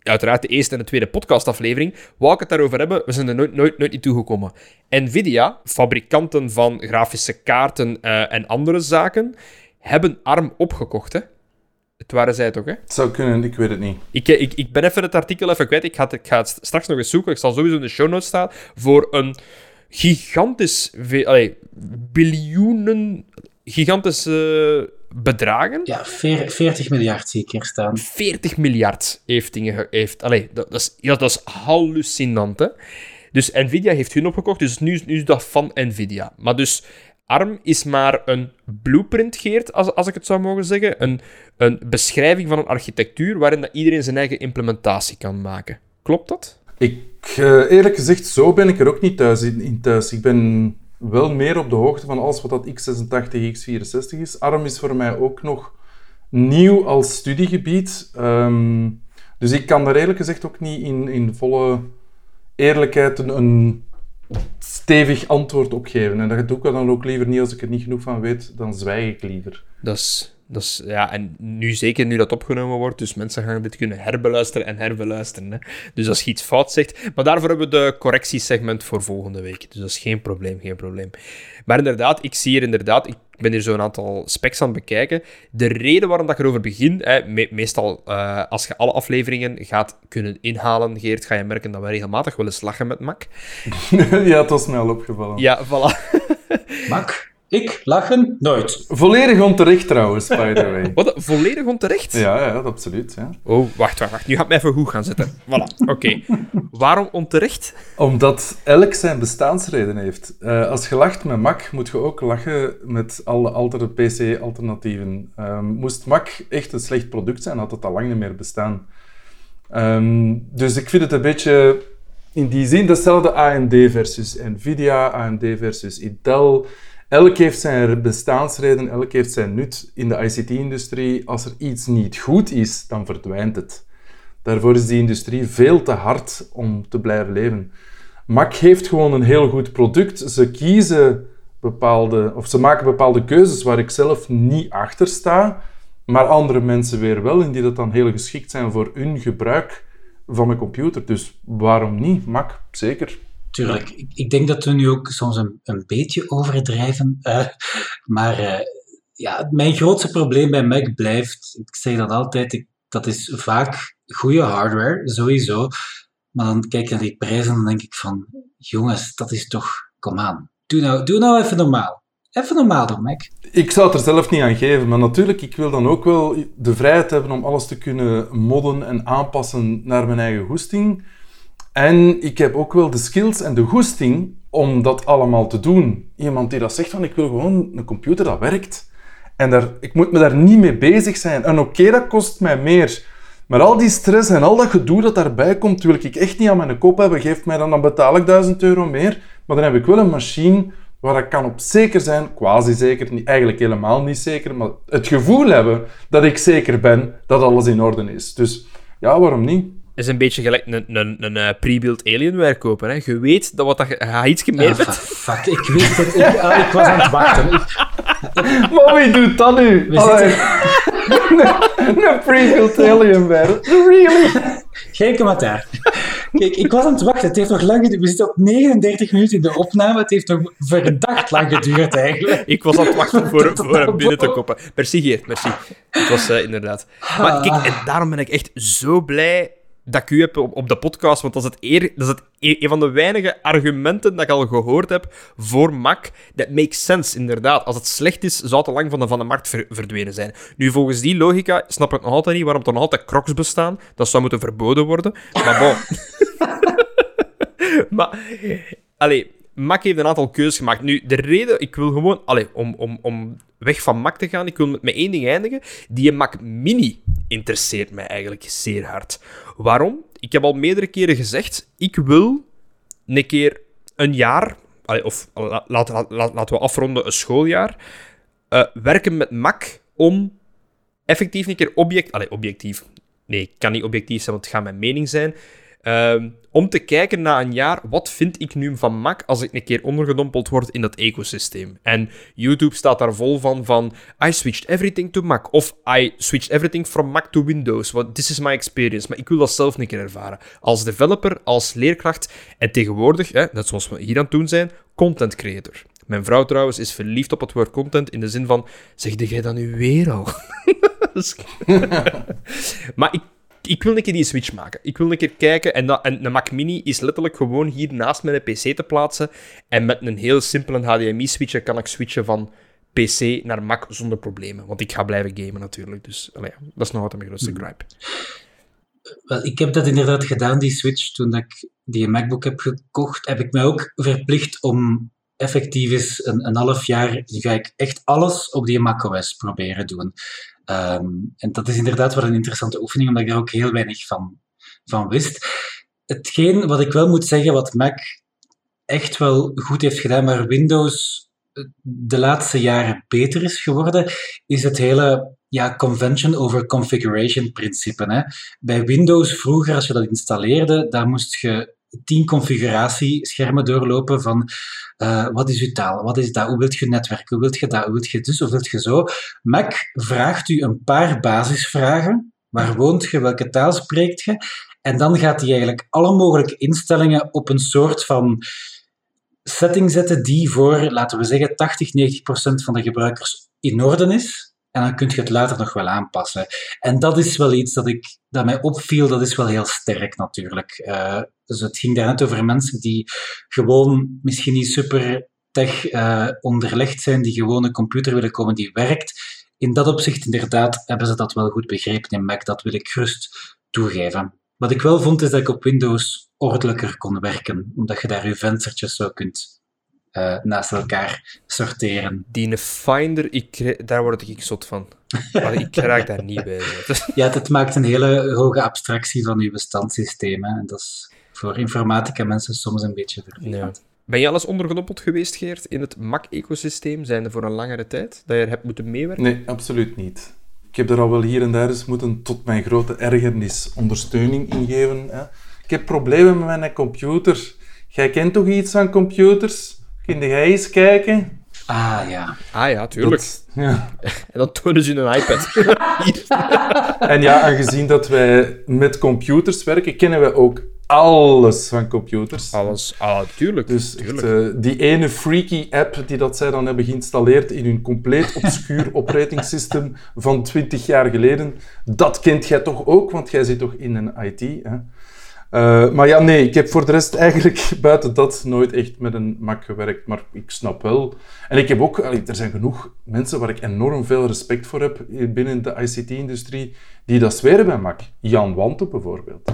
uiteraard de eerste en de tweede podcastaflevering, wou ik het daarover hebben. We zijn er nooit, nooit, nooit niet toegekomen. Nvidia, fabrikanten van grafische kaarten uh, en andere zaken, hebben ARM opgekocht, hè? Het waren zij toch, hè? Het zou kunnen, ik weet het niet. Ik, eh, ik, ik ben even het artikel even kwijt. Ik ga, het, ik ga het straks nog eens zoeken. Ik zal sowieso in de show notes staan. Voor een gigantisch... Allee, biljoenen... Gigantische bedragen. Ja, 40 miljard zie ik hier staan. 40 miljard heeft dingen... Heeft, allee, dat, dat, is, ja, dat is hallucinant, hè. Dus Nvidia heeft hun opgekocht, dus nu, nu is dat van Nvidia. Maar dus ARM is maar een blueprint, Geert, als, als ik het zou mogen zeggen. Een, een beschrijving van een architectuur waarin dat iedereen zijn eigen implementatie kan maken. Klopt dat? Ik, uh, eerlijk gezegd, zo ben ik er ook niet thuis in, in thuis. Ik ben wel meer op de hoogte van alles wat dat x86, x64 is. ARM is voor mij ook nog nieuw als studiegebied. Ehm, dus ik kan daar eerlijk gezegd ook niet in, in volle eerlijkheid een, een stevig antwoord op geven. En dat doe ik dan ook liever niet als ik er niet genoeg van weet, dan zwijg ik liever. Dat is dat is, ja, en nu zeker nu dat opgenomen wordt, dus mensen gaan dit kunnen herbeluisteren en herbeluisteren. Hè. Dus als je iets fout zegt. Maar daarvoor hebben we de correctiesegment voor volgende week. Dus dat is geen probleem, geen probleem. Maar inderdaad, ik zie hier inderdaad, ik ben hier zo'n aantal specs aan het bekijken. De reden waarom dat ik erover begin, hè, meestal uh, als je alle afleveringen gaat kunnen inhalen, Geert, ga je merken dat we regelmatig wel eens lachen met Mac. ja, het was snel opgevallen. Ja, voilà. Mac? Ik lachen nooit. Volledig onterecht trouwens, by the way. Wat? Volledig onterecht? Ja, ja absoluut. Ja. Oh, wacht, wacht, wacht. Nu gaat mij even goed gaan zitten. Voilà, oké. Waarom onterecht? Omdat elk zijn bestaansreden heeft. Uh, als je lacht met Mac, moet je ook lachen met alle andere PC-alternatieven. Um, moest Mac echt een slecht product zijn, had het al lang niet meer bestaan. Um, dus ik vind het een beetje in die zin hetzelfde AMD versus Nvidia, AMD versus Intel. Elk heeft zijn bestaansreden, elk heeft zijn nut in de ICT-industrie. Als er iets niet goed is, dan verdwijnt het. Daarvoor is die industrie veel te hard om te blijven leven. Mac heeft gewoon een heel goed product. Ze kiezen bepaalde, of ze maken bepaalde keuzes waar ik zelf niet achter sta, maar andere mensen weer wel, en die dat dan heel geschikt zijn voor hun gebruik van mijn computer. Dus waarom niet? Mac, zeker. Tuurlijk, ik, ik, denk dat we nu ook soms een, een beetje overdrijven. Uh, maar uh, ja, mijn grootste probleem bij Mac blijft, ik zeg dat altijd, ik, dat is vaak goede hardware, sowieso. Maar dan kijk ik naar die prijzen en dan denk ik van, jongens, dat is toch, kom aan. Doe nou, doe nou even normaal. Even normaal dan, Mac. Ik zou het er zelf niet aan geven, maar natuurlijk, ik wil dan ook wel de vrijheid hebben om alles te kunnen modden en aanpassen naar mijn eigen goesting. En ik heb ook wel de skills en de goesting om dat allemaal te doen. Iemand die dat zegt van ik wil gewoon een computer dat werkt. En daar, ik moet me daar niet mee bezig zijn. En oké, dat kost mij meer. Maar al die stress en al dat gedoe dat daarbij komt, wil ik echt niet aan mijn kop hebben. Geef mij dan, dan betaal ik 1000 euro meer. Maar dan heb ik wel een machine waar ik kan op zeker zijn, quasi zeker, niet, eigenlijk helemaal niet zeker, maar het gevoel hebben dat ik zeker ben dat alles in orde is. Dus ja, waarom niet? Is een beetje gelijk een, een, een, een pre-built Alienware kopen. Hè. Je weet dat wat dat, je iets hebt. fuck, ik weet het. Ik, ah, ik was aan het wachten. maar wie doet dat nu? een, een pre-built Alienware. Really? Geen commentaar. Kijk, ik was aan het wachten. Het heeft nog lang geduurd. We zitten op 39 minuten in de opname. Het heeft nog verdacht lang geduurd, eigenlijk. Ik was aan het wachten voor, voor hem binnen te koppen. Merci, Geert. Merci. Het was uh, inderdaad. Maar kijk, en daarom ben ik echt zo blij dat ik u heb op, op de podcast, want dat is, het eer, dat is e-, een van de weinige argumenten dat ik al gehoord heb voor Mac. Dat makes sense, inderdaad. Als het slecht is, zou het lang van de, van de markt verdwenen zijn. Nu, volgens die logica snap ik nog altijd niet waarom er nog altijd crocs bestaan. Dat zou moeten verboden worden. Maar bon. maar, allee, Mac heeft een aantal keuzes gemaakt. Nu, de reden, ik wil gewoon, allez, om, om, om weg van Mac te gaan, ik wil met, met één ding eindigen. Die Mac Mini interesseert mij eigenlijk zeer hard. Waarom? Ik heb al meerdere keren gezegd, ik wil een keer een jaar, allez, of laten we afronden een schooljaar, uh, werken met Mac om effectief een keer object, allez, objectief, nee, ik kan niet objectief zijn, want het gaat mijn mening zijn. Ehm, om te kijken na een jaar, wat vind ik nu van Mac als ik een keer ondergedompeld word in dat ecosysteem? En YouTube staat daar vol van, van I switched everything to Mac. Of I switched everything from Mac to Windows. What, this is my experience. Maar ik wil dat zelf een keer ervaren. Als developer, als leerkracht en tegenwoordig, hè, net zoals we hier aan het doen zijn, content creator. Mijn vrouw trouwens is verliefd op het woord content in de zin van, zeg jij dat nu weer al? maar ik ik wil een keer die switch maken. Ik wil een keer kijken. En, dat, en de Mac Mini is letterlijk gewoon hier naast mijn PC te plaatsen. En met een heel simpele HDMI-switcher kan ik switchen van PC naar Mac zonder problemen. Want ik ga blijven gamen natuurlijk. Dus allee, dat is nog altijd mijn grootste hmm. gripe. Wel, ik heb dat inderdaad gedaan, die switch. Toen ik die MacBook heb gekocht, heb ik mij ook verplicht om effectief is een, een half jaar ga ik echt alles op die macOS proberen doen. Ehm, en dat is inderdaad wel een interessante oefening, omdat ik daar ook heel weinig van, van wist. Hetgeen wat ik wel moet zeggen, wat Mac echt wel goed heeft gedaan, maar Windows de laatste jaren beter is geworden, is het hele ja, convention over configuration principe. Hè. Bij Windows vroeger, als je dat installeerde, daar moest je tien configuratieschermen doorlopen van uh, wat is uw taal, wat is dat, hoe wilt je netwerken, hoe wilt je dat, hoe wilt je dus, of wilt je zo. Mac vraagt u een paar basisvragen. Waar woont je, welke taal spreekt je? En dan gaat hij eigenlijk alle mogelijke instellingen op een soort van setting zetten die voor, laten we zeggen, 80, 90 procent van de gebruikers in orde is. En dan kun je het later nog wel aanpassen. En dat is wel iets dat, ik, dat mij opviel, dat is wel heel sterk natuurlijk. Uh, dus het ging daar net over mensen die gewoon misschien niet super tech uh, onderlegd zijn, die gewoon een computer willen komen die werkt. In dat opzicht inderdaad hebben ze dat wel goed begrepen in Mac, dat wil ik gerust toegeven. Wat ik wel vond is dat ik op Windows ordelijker kon werken, omdat je daar je venstertjes zo kunt uh, naast elkaar sorteren. Die Finder, ik, daar word ik zot van. Maar ik raak daar niet bij. ja, het maakt een hele hoge abstractie van je bestandssysteem. En dat is voor informatica mensen soms een beetje vervelend. Ben je alles ondergedompeld geweest, Geert, in het Mac-ecosysteem? Zijn er voor een langere tijd dat je hebt moeten meewerken? Nee, absoluut niet. Ik heb er al wel hier en daar eens moeten, tot mijn grote ergernis, ondersteuning ingeven. Hè. Ik heb problemen met mijn computer. Jij kent toch iets aan computers? Kun jij eens kijken? Ah ja. Ah ja, tuurlijk. ja. En dan tonen ze een iPad. en ja, aangezien dat wij met computers werken, kennen we ook alles van computers. Alles, ah, tuurlijk. Dus Echt, uh, die ene freaky app die dat zij dan hebben geïnstalleerd in hun compleet obscuur operating system van 20 jaar geleden, dat kent jij toch ook, want jij zit toch in een IT. Hè? Uh, maar ja, nee, ik heb voor de rest eigenlijk buiten dat nooit echt met een Mac gewerkt. Maar ik snap wel. En ik heb ook, er zijn genoeg mensen waar ik enorm veel respect voor heb binnen de ICT-industrie, die dat zweren bij Mac. Jan Wanten bijvoorbeeld.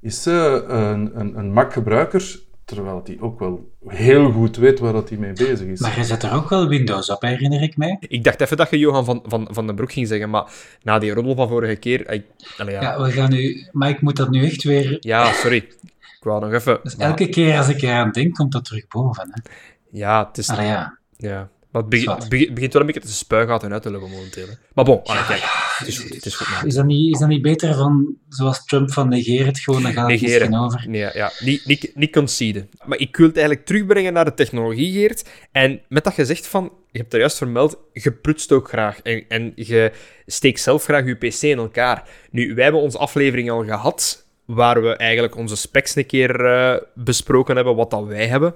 Is uh, een, een, een Mac-gebruiker Terwijl hij ook wel heel goed weet waar hij mee bezig is. Maar je zet er ook wel Windows op, herinner ik mij. Ik dacht even dat je Johan van, van, van den Broek ging zeggen, maar na die roddel van vorige keer... Ik, ja. ja. we gaan nu... Maar ik moet dat nu echt weer... Ja, sorry. Ik wou nog even... Dus elke keer als ik eraan denk, komt dat terug boven. Hè? Ja, het is... ja. Ja, maar het begint, begint wel een beetje te spuigaten uit te lukken momenteel. Maar bon, ja, kijk, het is goed. Het is, goed is, dat niet, is dat niet beter van, zoals Trump, van negeer het gewoon, dan gaat het negeren. over? Nee, ja, niet, niet, niet conceden. Maar ik wil het eigenlijk terugbrengen naar de technologie, Geert. En met dat gezegd van, je hebt er juist vermeld, je prutst ook graag. En, en je steekt zelf graag je PC in elkaar. Nu, wij hebben onze aflevering al gehad, waar we eigenlijk onze specs een keer uh, besproken hebben, wat dat wij hebben.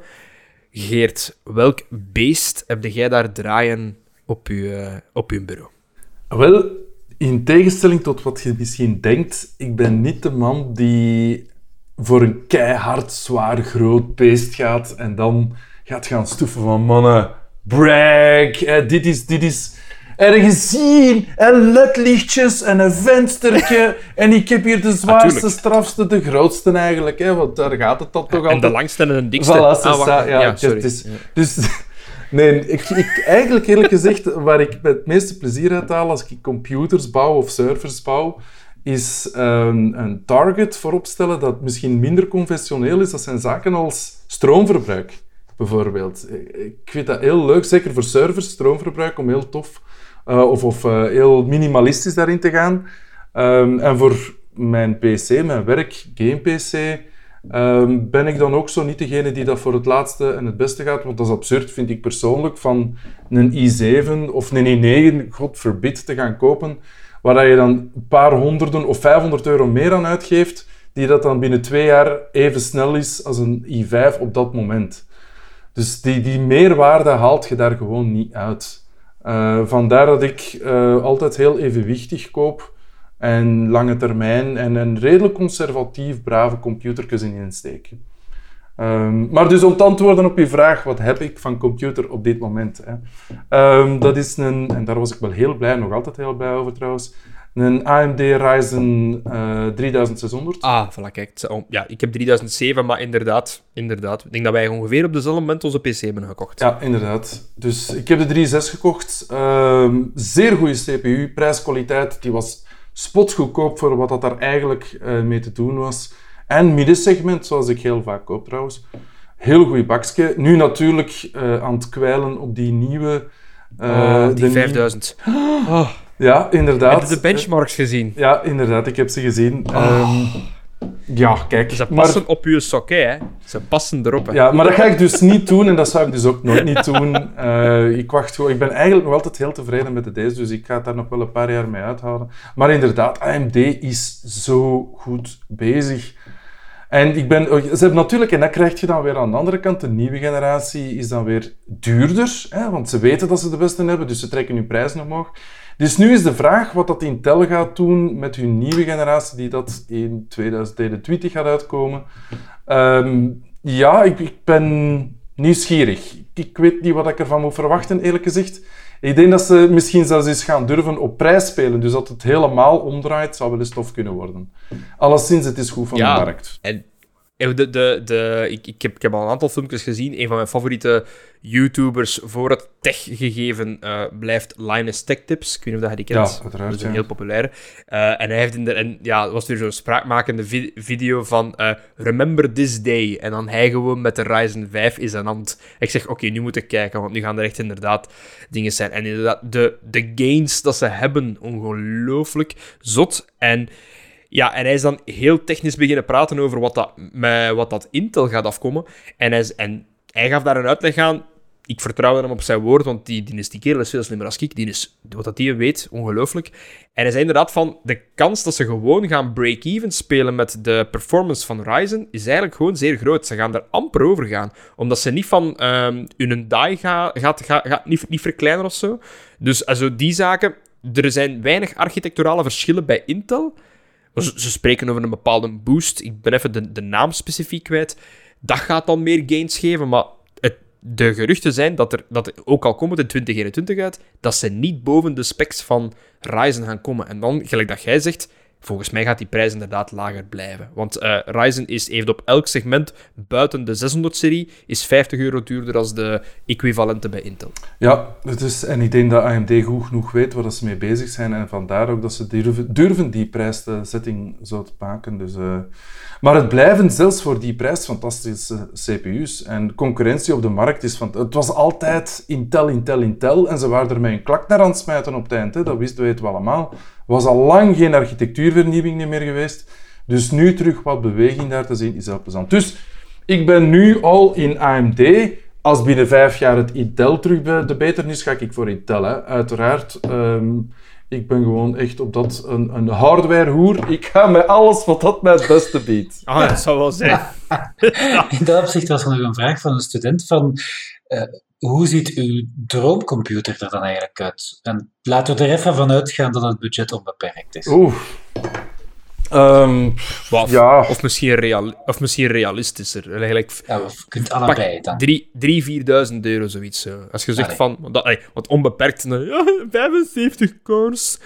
Geert, welk beest heb jij daar draaien op je, eh, op je bureau? Wel, in tegenstelling tot wat je misschien denkt, ik ben niet de man die voor een keihard, zwaar, groot beest gaat en dan gaat gaan stoeven van mannen, brag, dit is, dit is ergens zien en ledlichtjes en een venstertje. en ik heb hier de zwaarste, strafste, de grootste eigenlijk. Hè, want daar gaat het dan toch En de langste en de dikste. Voilà, Ah, wacht. ja, sorry. is- Dus, nee, ik, ik, eigenlijk eerlijk gezegd, waar ik het meeste plezier uit haal als ik computers bouw of servers bouw, is een, een target voorop stellen dat misschien minder conventioneel is. Dat zijn zaken als stroomverbruik, bijvoorbeeld. Ik vind dat heel leuk, zeker voor servers, stroomverbruik, om heel tof eh, of, of eh, heel minimalistisch daarin te gaan. Ehm, en voor mijn PC, mijn werk, game-PC, Ehm, ben ik dan ook zo niet degene die dat voor het laatste en het beste gaat? Want dat is absurd, vind ik persoonlijk, van een i7 of een i9, god verbid, te gaan kopen, waar je dan een paar honderden of 500 euro meer aan uitgeeft, die dat dan binnen twee jaar even snel is als een i5 op dat moment. Dus die, die meerwaarde haalt je daar gewoon niet uit. Eh, vandaar dat ik eh, altijd heel evenwichtig koop en lange termijn en een redelijk conservatief, brave computertjes in insteek. Ehm, maar dus om te antwoorden op je vraag, wat heb ik van computer op dit moment? Hè? Ehm, dat is een, en daar was ik wel heel blij, nog altijd heel blij over trouwens, een AMD Ryzen eh 3600. Ah, voilà, kijk. Ja, ik heb 3007, maar inderdaad, inderdaad. Ik denk dat wij ongeveer op dezelfde moment onze PC hebben gekocht. Ja, inderdaad. Dus ik heb de 3.6 gekocht. Ehm, zeer goede CPU, prijs-kwaliteit. Die was spotgoedkoop voor wat dat daar eigenlijk eh, mee te doen was. En middensegment, zoals ik heel vaak koop trouwens. Heel goed bakje. Nu natuurlijk eh, aan het kwijlen op die nieuwe... eh, Oh, die nieuwe- 5000. Oh, Ja, inderdaad. heb je de benchmarks gezien? Ja, inderdaad. Ik heb ze gezien. Ehm, ja, kijk. Ze maar- passen op je sokken, hè. Ze passen erop, hè. Ja, maar dat ga ik dus niet doen en dat zou ik dus ook nooit niet doen. Eh, ik, wacht gewoon, ik ben eigenlijk nog altijd heel tevreden met de deze, dus ik ga het daar nog wel een paar jaar mee uithouden. Maar inderdaad, AMD is zo goed bezig. En ik ben, oh, ze hebben natuurlijk, en dat krijg je dan weer aan de andere kant, de nieuwe generatie is dan weer duurder, hè, want ze weten dat ze de beste hebben, dus ze trekken hun prijzen omhoog. Dus nu is de vraag wat dat Intel gaat doen met hun nieuwe generatie, die dat in 2021 gaat uitkomen. Ehm, ja, ik, ik ben nieuwsgierig. Ik weet niet wat ik ervan moet verwachten, eerlijk gezegd. Ik denk dat ze misschien zelfs eens gaan durven op prijs spelen. Dus dat het helemaal omdraait, zou wel eens tof kunnen worden. Alleszins, het is goed van Ja. de markt. En de, de, de, ik, ik, heb, ik heb al een aantal filmpjes gezien. Een van mijn favoriete YouTubers voor het tech-gegeven eh, blijft Linus Tech Tips. Ik weet niet of dat je die kent. Ja, uiteraard, Dat is een ja. heel populaire. Eh, en hij heeft in de, en ja, het was weer zo'n spraakmakende vi- video van eh, Remember this day. En dan hij gewoon met de Ryzen 5 in zijn hand. Ik zeg, oké, nu moet ik kijken, want nu gaan er echt inderdaad dingen zijn. En inderdaad, de, de gains dat ze hebben, ongelooflijk zot. En ja, en hij is dan heel technisch beginnen praten over wat dat, met wat dat Intel gaat afkomen. En hij, en hij gaf daar een uitleg aan. Ik vertrouw hem op zijn woord, want die, die, is, die kerel is veel slimmer als ik. Die is, wat dat die weet, ongelooflijk. En hij zei inderdaad van, de kans dat ze gewoon gaan break-even spelen met de performance van Ryzen, is eigenlijk gewoon zeer groot. Ze gaan er amper over gaan. Omdat ze niet van ehm hun die ga, gaat, gaat, gaat niet, niet verkleinen of zo. Dus also, die zaken... Er zijn weinig architecturale verschillen bij Intel. Ze, ze spreken over een bepaalde boost. Ik ben even de, de naam specifiek kwijt. Dat gaat dan meer gains geven, maar het, de geruchten zijn dat er, dat ook al komt het in 2021 uit, dat ze niet boven de specs van Ryzen gaan komen. En dan, gelijk dat jij zegt, volgens mij gaat die prijs inderdaad lager blijven. Want eh, Ryzen is, heeft op elk segment buiten de 600-serie is 50 euro duurder als de equivalente bij Intel. Ja, dus, en ik denk dat AMD goed genoeg weet waar ze mee bezig zijn. En vandaar ook dat ze durven, die prijszetting zo te maken. Dus, eh, maar het blijven zelfs voor die prijs fantastische CPU's. En concurrentie op de markt is van... Het was altijd Intel, Intel, Intel. En ze waren er met een klak naar aan het smijten op het eind. Hè. Dat wisten we allemaal. Er was al lang geen architectuurvernieuwing meer geweest. Dus nu terug wat beweging daar te zien is heel plezant. Dus ik ben nu al in AMD. Als binnen vijf jaar het Intel terug de beter is, ga ik voor Intel. Hè. Uiteraard. ehm, ik ben gewoon echt op dat een, een hardwarehoer. Ik ga met alles wat dat mij het beste biedt. Ah, dat zou wel zijn. In dat opzicht was er nog een vraag van een student van eh, hoe ziet uw droomcomputer er dan eigenlijk uit? En laten we er even van uitgaan dat het budget onbeperkt is. Oeh. Ehm, of, Ja. of, misschien real, of misschien realistischer. Eigenlijk Ja, je kunt allebei dan. 3.000, 4.000 euro, zoiets. Zo. Als je zegt Allee. van, want dat, want onbeperkt, nou, ja, 75 cores.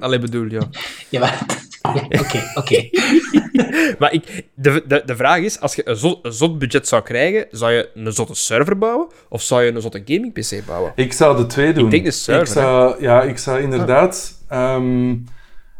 Allee, bedoel, ja. Ja, maar... Oké, oké. Maar ik, de, de, de vraag is, als je een zot, een zot budget zou krijgen, zou je een zotte server bouwen, of zou je een zotte gaming PC bouwen? Ik zou de twee doen. denk de server, Ik zou, ja, ik zou inderdaad... ehm,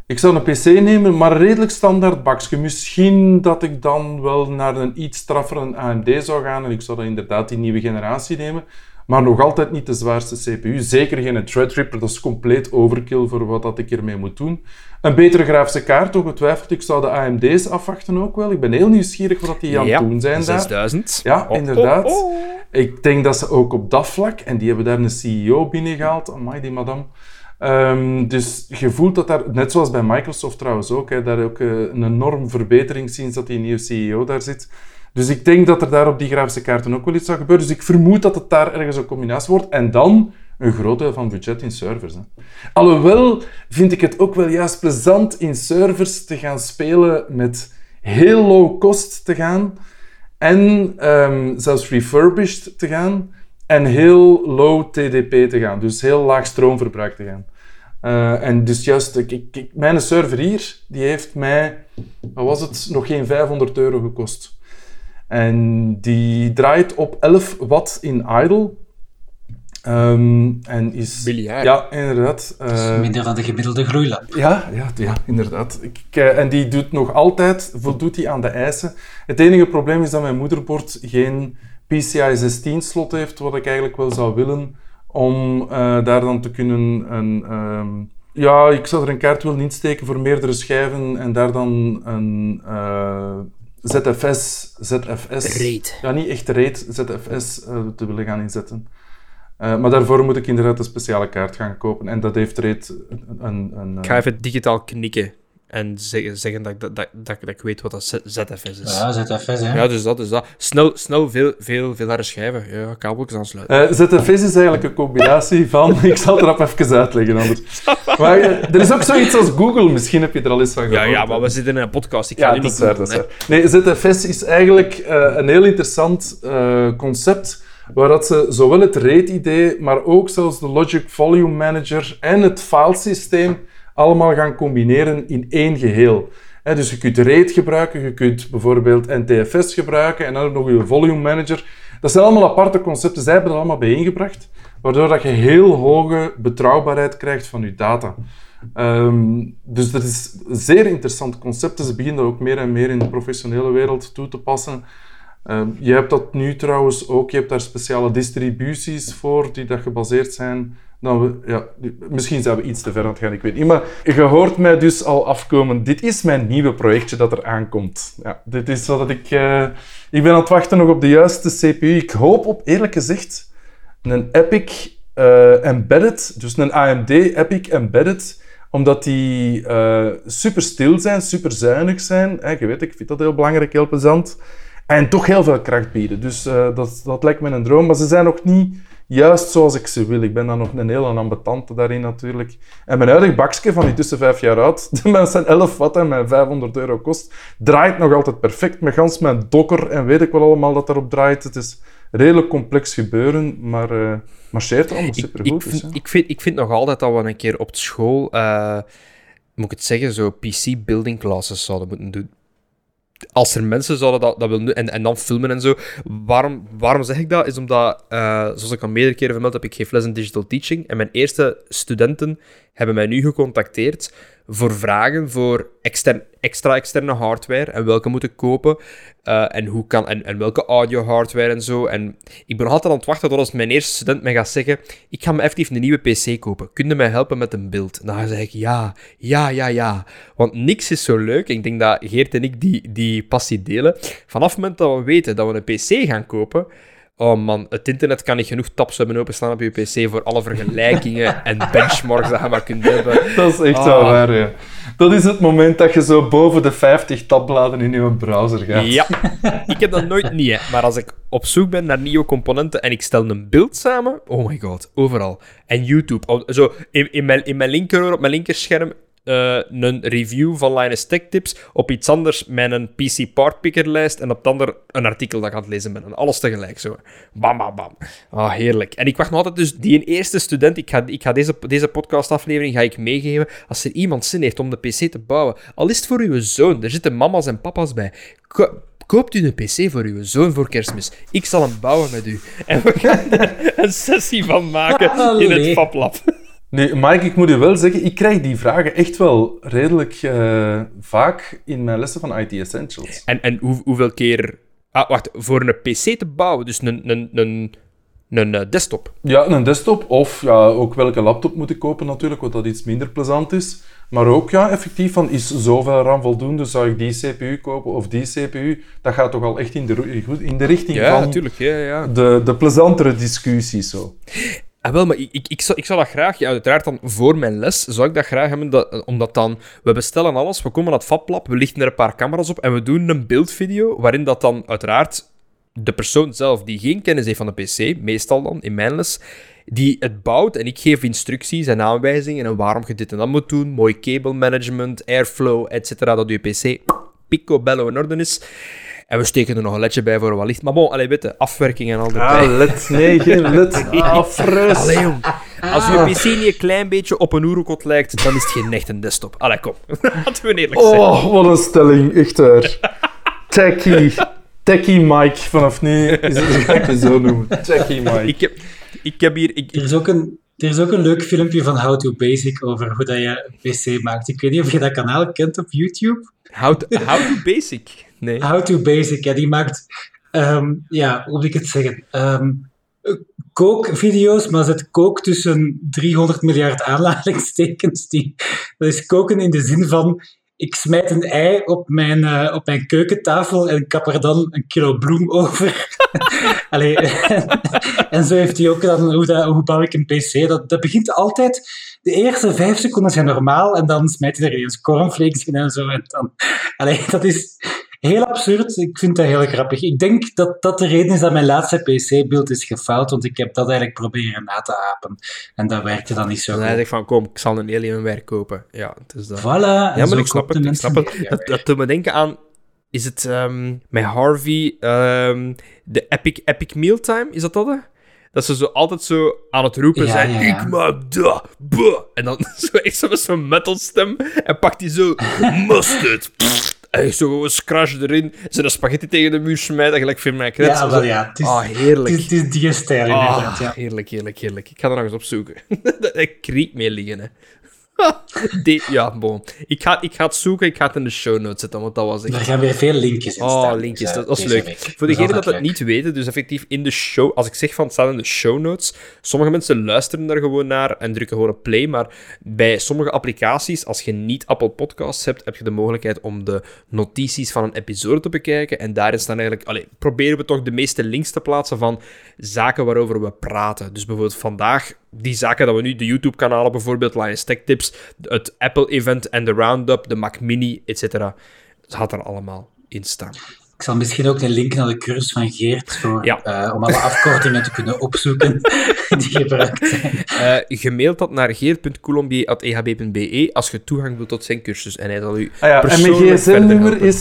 ik zou een PC nemen, maar een redelijk standaard bakje. Misschien dat ik dan wel naar een iets straffere AMD zou gaan en ik zou dan inderdaad die nieuwe generatie nemen. Maar nog altijd niet de zwaarste CPU. Zeker geen Threadripper, dat is compleet overkill voor wat dat ik ermee moet doen. Een betere grafische kaart, ongetwijfeld. Ik zou de AMD's afwachten ook wel. Ik ben heel nieuwsgierig wat die aan het ja, doen zijn daar. 6000. Ja, Oh, inderdaad. oh, oh. Ik denk dat ze ook op dat vlak, en die hebben daar een CEO binnengehaald, amai die madame. Ehm, dus je voelt dat daar, net zoals bij Microsoft trouwens ook, hè, daar ook eh, een enorm verbetering sinds dat die nieuwe CEO daar zit. Dus ik denk dat er daar op die grafische kaarten ook wel iets zou gebeuren. Dus ik vermoed dat het daar ergens een combinatie wordt. En dan een groot deel van budget in servers. Hè. Alhoewel vind ik het ook wel juist plezant in servers te gaan spelen met heel low cost te gaan. En ehm, zelfs refurbished te gaan. En heel low TDP te gaan. Dus heel laag stroomverbruik te gaan. Eh, en dus juist, ik, ik, mijn server hier, die heeft mij, wat was het, nog geen 500 euro gekost. En die draait op 11 watt in idle. Ehm, en is... Biljaar. Ja, inderdaad. eh, Minder dan de gemiddelde groeilamp. ja, ja, ja inderdaad. Ik, eh, en die doet nog altijd, voldoet die aan de eisen. Het enige probleem is dat mijn moederbord geen PCI 16 slot heeft, wat ik eigenlijk wel zou willen, om eh, daar dan te kunnen een... ehm, ja, ik zou er een kaart willen insteken voor meerdere schijven en daar dan een eh, ZFS, ZFS... Raid. Ja, niet echt RAID, ZFS eh, te willen gaan inzetten. Eh, maar daarvoor moet ik inderdaad een speciale kaart gaan kopen. En dat heeft RAID een... een, een Ik ga even digitaal knikken en zeggen, zeggen dat, ik, dat, dat, dat, dat ik weet wat dat ZFS is. Ja, ZFS, hè. Ja, dus dat is dat. Snel, snel veel, veel, veel harde schijven. Ja, kabeltjes aansluiten. Eh, ZFS is eigenlijk een combinatie van... ik zal het erop even uitleggen anders. Maar eh, er is ook zoiets als Google. Misschien heb je er al eens van ja, gehoord. ja, maar we zitten in een podcast. Ik ga Ja, dat is waar, dat googlen, is waar. Nee, ZFS is eigenlijk eh, een heel interessant concept waar dat ze zowel het RAID-idee, maar ook zelfs de Logic Volume Manager en het filesysteem allemaal gaan combineren in één geheel. Dus je kunt RAID gebruiken, je kunt bijvoorbeeld NTFS gebruiken en dan ook nog je Volume Manager. Dat zijn allemaal aparte concepten. Zij hebben dat allemaal bijeengebracht, waardoor dat je heel hoge betrouwbaarheid krijgt van je data. Ehm, dus dat is een zeer interessant concept. Ze beginnen dat ook meer en meer in de professionele wereld toe te passen. Ehm, je hebt dat nu trouwens ook. Je hebt daar speciale distributies voor die dat gebaseerd zijn. Nou, ja, misschien zijn we iets te ver aan het gaan, ik weet niet. Maar je hoort mij dus al afkomen. Dit is mijn nieuwe projectje dat er aankomt. Ja, dit is wat ik... eh, ik ben aan het wachten nog op de juiste CPU. Ik hoop op, eerlijk gezegd, een Epic eh, Embedded. Dus een AMD Epic Embedded omdat die eh, super stil zijn, super zuinig zijn. Je weet, ik vind dat heel belangrijk, heel plezant. En toch heel veel kracht bieden. Dus dat, dat lijkt me een droom. Maar ze zijn nog niet juist zoals ik ze wil. Ik ben dan nog een hele ambetante daarin natuurlijk. En mijn huidig bakje van die tussen vijf jaar oud, met zijn 11 watt en mijn 500 euro kost, draait nog altijd perfect. Met gans mijn docker en weet ik wel allemaal dat daarop draait. Het is redelijk complex gebeuren, maar eh marcheert allemaal Ik, supergoed. ik, dus, vind, ik, vind, ik vind nog altijd dat we een keer op school, eh, moet ik het zeggen, zo PC-building classes zouden moeten doen. Als er mensen zouden dat, dat willen doen en, en dan filmen en zo. Waarom, waarom zeg ik dat? Is omdat, eh, zoals ik al meerdere keren vermeld heb, ik geef les in digital teaching. En mijn eerste studenten hebben mij nu gecontacteerd voor vragen voor extern, extra externe hardware en welke moet ik kopen eh, en, hoe kan, en, welke audio hardware en zo. En ik ben altijd aan het wachten tot als mijn eerste student mij gaat zeggen ik ga me effectief een nieuwe PC kopen. Kun je mij helpen met een beeld? Dan zeg ik ja, ja, ja, ja. Want niks is zo leuk. Ik denk dat Geert en ik die, die passie delen. Vanaf het moment dat we weten dat we een PC gaan kopen, Oh man, het internet kan niet genoeg tabs hebben openstaan op je PC voor alle vergelijkingen en benchmarks dat je maar kunt hebben. Dat is echt wel waar, ja. Dat is het moment dat je zo boven de 50 tabbladen in je browser gaat. Ja, ik heb dat nooit niet, hè. maar als ik op zoek ben naar nieuwe componenten en ik stel een beeld samen, oh my god, overal. En YouTube, Oh, zo in, in, mijn, in mijn op mijn linkerscherm eh, een review van Linus Tech Tips, op iets anders met een PC Part Picker lijst en op het ander een artikel dat ik aan het lezen ben. En alles tegelijk zo. Bam, bam, bam. Ah, heerlijk. En ik wacht nog altijd dus die eerste student, ik ga, ik ga deze, deze podcastaflevering ga ik meegeven, als er iemand zin heeft om de PC te bouwen, al is het voor uw zoon, er zitten mama's en papa's bij, Koopt u een PC voor uw zoon voor kerstmis. Ik zal hem bouwen met u. En we gaan er een sessie van maken in het FabLab. Nee, Mike, ik moet je wel zeggen, ik krijg die vragen echt wel redelijk uh, vaak in mijn lessen van IT Essentials. En, en hoe, hoeveel keer... Ah, wacht, voor een PC te bouwen, dus een, een, een, een uh, desktop? Ja, een desktop. Of ja, ook welke laptop moet ik kopen natuurlijk, wat dat iets minder plezant is. Maar ook, ja, effectief, van is zoveel RAM voldoende, zou ik die CPU kopen of die CPU? Dat gaat toch al echt in de, in de richting ja, van natuurlijk, ja, ja. De, de plezantere discussies. Zo. Ah, wel, maar ik, ik, ik, zou, ik zou dat graag, ja, uiteraard dan voor mijn les, zou ik dat graag hebben, dat, omdat dan, we bestellen alles, we komen naar het FabLab, we lichten er een paar camera's op en we doen een beeldvideo waarin dat dan uiteraard de persoon zelf die geen kennis heeft van de PC, meestal dan in mijn les, die het bouwt en ik geef instructies en aanwijzingen en waarom je dit en dat moet doen, mooi cable management, airflow, etc., dat je PC picobello in orde is. En we steken er nog een ledje bij voor wat licht. Maar bon, allee, witte, afwerking en al dat. Ah, led, nee, geen led. Ah, fris. Allee, jong. Als je PC niet een klein beetje op een Urukot lijkt, dan is het geen echt een desktop. Allee, kom. Laten we eerlijk zijn. Oh, wat een stelling. Echt waar. Techie. Techie Mike. Vanaf nu is het, ga ik je zo noemen. Techie Mike. Ik heb, ik heb hier... Ik... Er, is ook een, er is ook een leuk filmpje van How to Basic over hoe dat je een PC maakt. Ik weet niet of je dat kanaal kent op YouTube. How to, how to Basic? Nee. How to Basic, ja, die maakt... Um, ja, hoe moet ik het zeggen? Um, kookvideo's, maar zet kook tussen 300 miljard aanhalingstekens. Dat is koken in de zin van ik smijt een ei op mijn, uh, op mijn keukentafel en kap er dan een kilo bloem over. Allee, en, zo heeft hij ook dan, hoe, dat, hoe bouw ik een pc? Dat, dat begint altijd, de eerste vijf seconden zijn normaal en dan smijt hij er eens cornflakes in en zo. En dan, allee, dat is heel absurd. Ik vind dat heel grappig. Ik denk dat dat de reden is dat mijn laatste PC-beeld is gefaald, want ik heb dat eigenlijk proberen na te apen. En dat werkte dan niet zo goed. Dan ik van, kom, ik zal een Alienware kopen. Ja, het is dat. Voilà. Ja, maar ik snap het. Ik snap het. Dat, dat doet me denken aan... Is het um, met Harvey um, de Epic, Epic Mealtime? Is dat dat? Dat ze zo altijd zo aan het roepen ja, zijn. Ja, ja. Ik maak dat. Buh. En dan zo echt zo met zo'n metal stem. En pakt hij zo mustard. En zo gewoon scratch erin. Ze de spaghetti tegen de muur smijten, gelijk mijn krets. Ja, wel ja. Het is, ah, heerlijk. Het is, die stijl Ah, inderdaad, ja. Heerlijk, heerlijk, heerlijk. Ik ga er nog eens opzoeken. dat kriek mee liggen, hè. Ja, bon. Ik ga, ik ga het zoeken, ik ga het in de show notes zetten, want dat was echt... Er gaan weer veel linkjes in Oh, staan. linkjes, dus, dat, dat is leuk. week. Voor degenen dat het niet weten, dus effectief in de show... Als ik zeg van het staat in de show notes, sommige mensen luisteren daar gewoon naar en drukken gewoon op play, maar bij sommige applicaties, als je niet Apple Podcasts hebt, heb je de mogelijkheid om de notities van een episode te bekijken en daarin staan eigenlijk... Allee, proberen we toch de meeste links te plaatsen van zaken waarover we praten. Dus bijvoorbeeld vandaag die zaken dat we nu, de YouTube-kanalen bijvoorbeeld, Lions Tech Tips, het Apple-event en de Roundup, de Mac Mini, etc. Dat er allemaal in staan. Ik zal misschien ook een link naar de cursus van Geert voor, Ja. eh, om alle afkortingen te kunnen opzoeken die gebruikt zijn. Eh gemaild dat naar geert.coulombier.ehb.be als je toegang wilt tot zijn cursus. En hij zal u Ah ja, en mijn gsm-nummer is...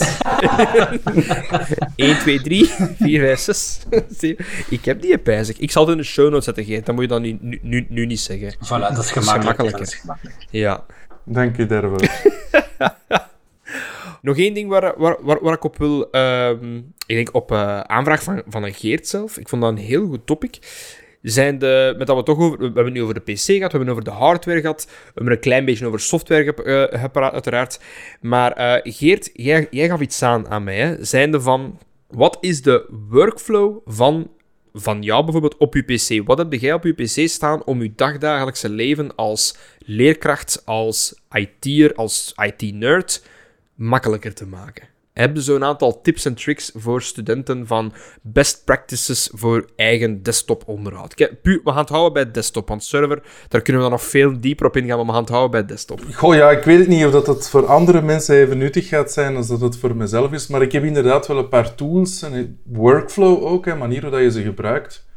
1, 2, 3, 4, 5, 6, 7. Ik heb die pijs. Ik zal het in de show notes zetten, Geert. Dat moet je dan nu, nu, nu, nu niet zeggen. Voilà, dat is gemakkelijk. gemakkelijker. Dat is gemakkelijk. Ja. Dank je daarvoor. Nog één ding waar, waar, waar, ik op wil... ehm, ik denk op eh, aanvraag van, van Geert zelf. Ik vond dat een heel goed topic. Zijn de, met dat we toch over... We hebben nu over de PC gehad, we hebben over de hardware gehad. We hebben een klein beetje over software eh, gepraat, uiteraard. Maar eh, Geert, jij, jij gaf iets aan aan mij. Hè? Zijnde van... Wat is de workflow van, van jou bijvoorbeeld op je PC? Wat heb jij op je PC staan om je dagdagelijkse leven als leerkracht, als IT'er, als IT-nerd makkelijker te maken? Heb je zo'n aantal tips en tricks voor studenten van best practices voor eigen desktop-onderhoud? We gaan het houden bij desktop, want server, daar kunnen we dan nog veel dieper op ingaan, maar we gaan het houden bij desktop. Goh, ja, ik weet het niet of dat het voor andere mensen even nuttig gaat zijn als dat het voor mezelf is, maar ik heb inderdaad wel een paar tools en een workflow ook, een manier hoe dat je ze gebruikt,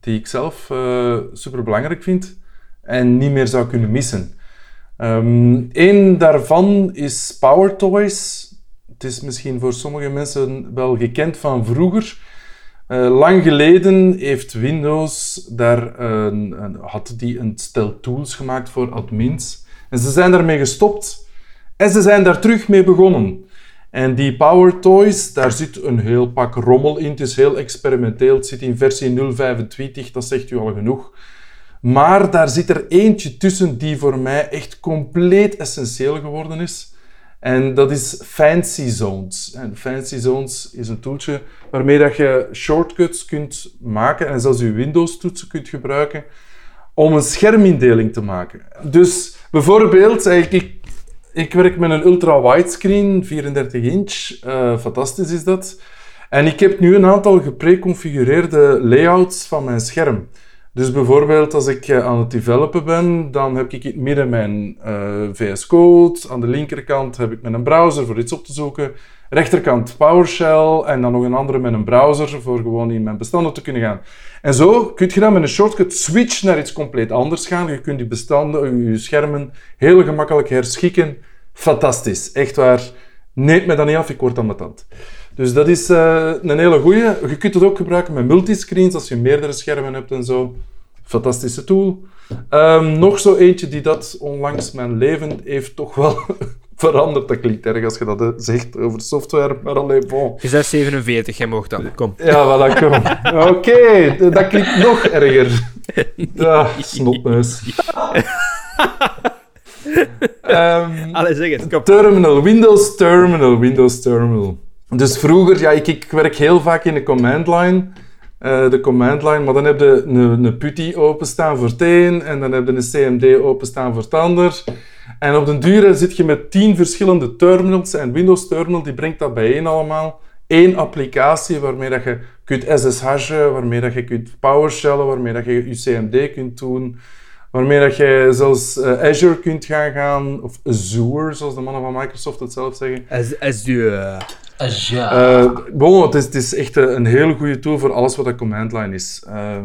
die ik zelf super belangrijk vind en niet meer zou kunnen missen. Eén ehm, daarvan is Power Toys. Het is misschien voor sommige mensen wel gekend van vroeger. Uh, lang geleden heeft Windows daar een, een, had die een stel tools gemaakt voor admins. En ze zijn daarmee gestopt en ze zijn daar terug mee begonnen. En die Power Toys, daar zit een heel pak rommel in. Het is heel experimenteel. Het zit in versie 0.25, dat zegt u al genoeg. Maar daar zit er eentje tussen die voor mij echt compleet essentieel geworden is. En dat is Fancy Zones. En Fancy Zones is een toeltje waarmee dat je shortcuts kunt maken en zelfs je Windows-toetsen kunt gebruiken om een schermindeling te maken. Dus bijvoorbeeld, ik, ik werk met een ultra-widescreen, 34 inch. Uh, fantastisch is dat. En ik heb nu een aantal gepreconfigureerde layouts van mijn scherm. Dus bijvoorbeeld als ik eh, aan het developen ben, dan heb ik in het midden mijn eh, VS Code. Aan de linkerkant heb ik een browser voor iets op te zoeken. Rechterkant PowerShell en dan nog een andere met een browser voor gewoon in mijn bestanden te kunnen gaan. En zo kun je dan met een shortcut switch naar iets compleet anders gaan. Je kunt die bestanden, je schermen heel gemakkelijk herschikken. Fantastisch, echt waar. Neemt me dan niet af, ik word mijn tand. Dus dat is uh, een hele goeie. Je kunt het ook gebruiken met multiscreens als je meerdere schermen hebt en zo. Fantastische tool. Um, nog zo eentje die dat onlangs mijn leven heeft toch wel veranderd. Dat klinkt erg als je dat eh, zegt over software, maar alleen bon. Je bent 47, jij mag dan. Kom. Ja, voilà, kom. Oké, dat klinkt nog erger. Ja, snotneus. um, Allee, zeg het. Kom. Terminal, Windows Terminal, Windows Terminal. Dus vroeger, ja, ik, ik werk heel vaak in de command line. Uh, de command line, maar dan heb je een, een PuTTY openstaan voor het een en dan heb je een CMD openstaan voor ander. En op den duur zit je met tien verschillende terminals en Windows Terminal die brengt dat bijeen allemaal. Eén applicatie waarmee dat je kunt SSH'en, waarmee dat je kunt PowerShellen, waarmee dat je je CMD kunt doen, waarmee dat je zelfs uh, Azure kunt gaan gaan, of Azure, zoals de mannen van Microsoft het zelf zeggen. Azure. Uh, bon, het is, het is echt een hele goede tool voor alles wat een command line is. Uh,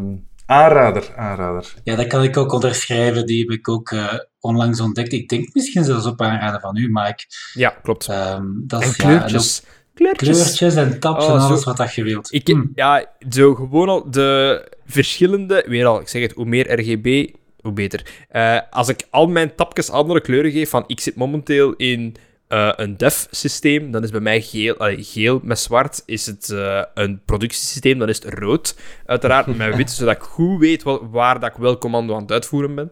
aanrader, aanrader. Ja, dat kan ik ook onderschrijven. Die heb ik ook uh, onlangs ontdekt. Ik denk misschien zelfs op aanraden van u, Mike. Ja, klopt. Um, dat en kleurtjes. Ja, kleurtjes. kleurtjes en tabs oh, en alles zo, wat dat je wilt. Ik, hm. Ja, zo gewoon al de verschillende... Weer al, ik zeg het, hoe meer RGB, hoe beter. Uh, als ik al mijn tabjes andere kleuren geef, van ik zit momenteel in uh, een dev-systeem, dan is bij mij geel, allee, geel met zwart. Is het uh, een productiesysteem, dan is het rood. Uiteraard met wit, zodat ik goed weet wel, waar dat ik wel commando aan het uitvoeren ben.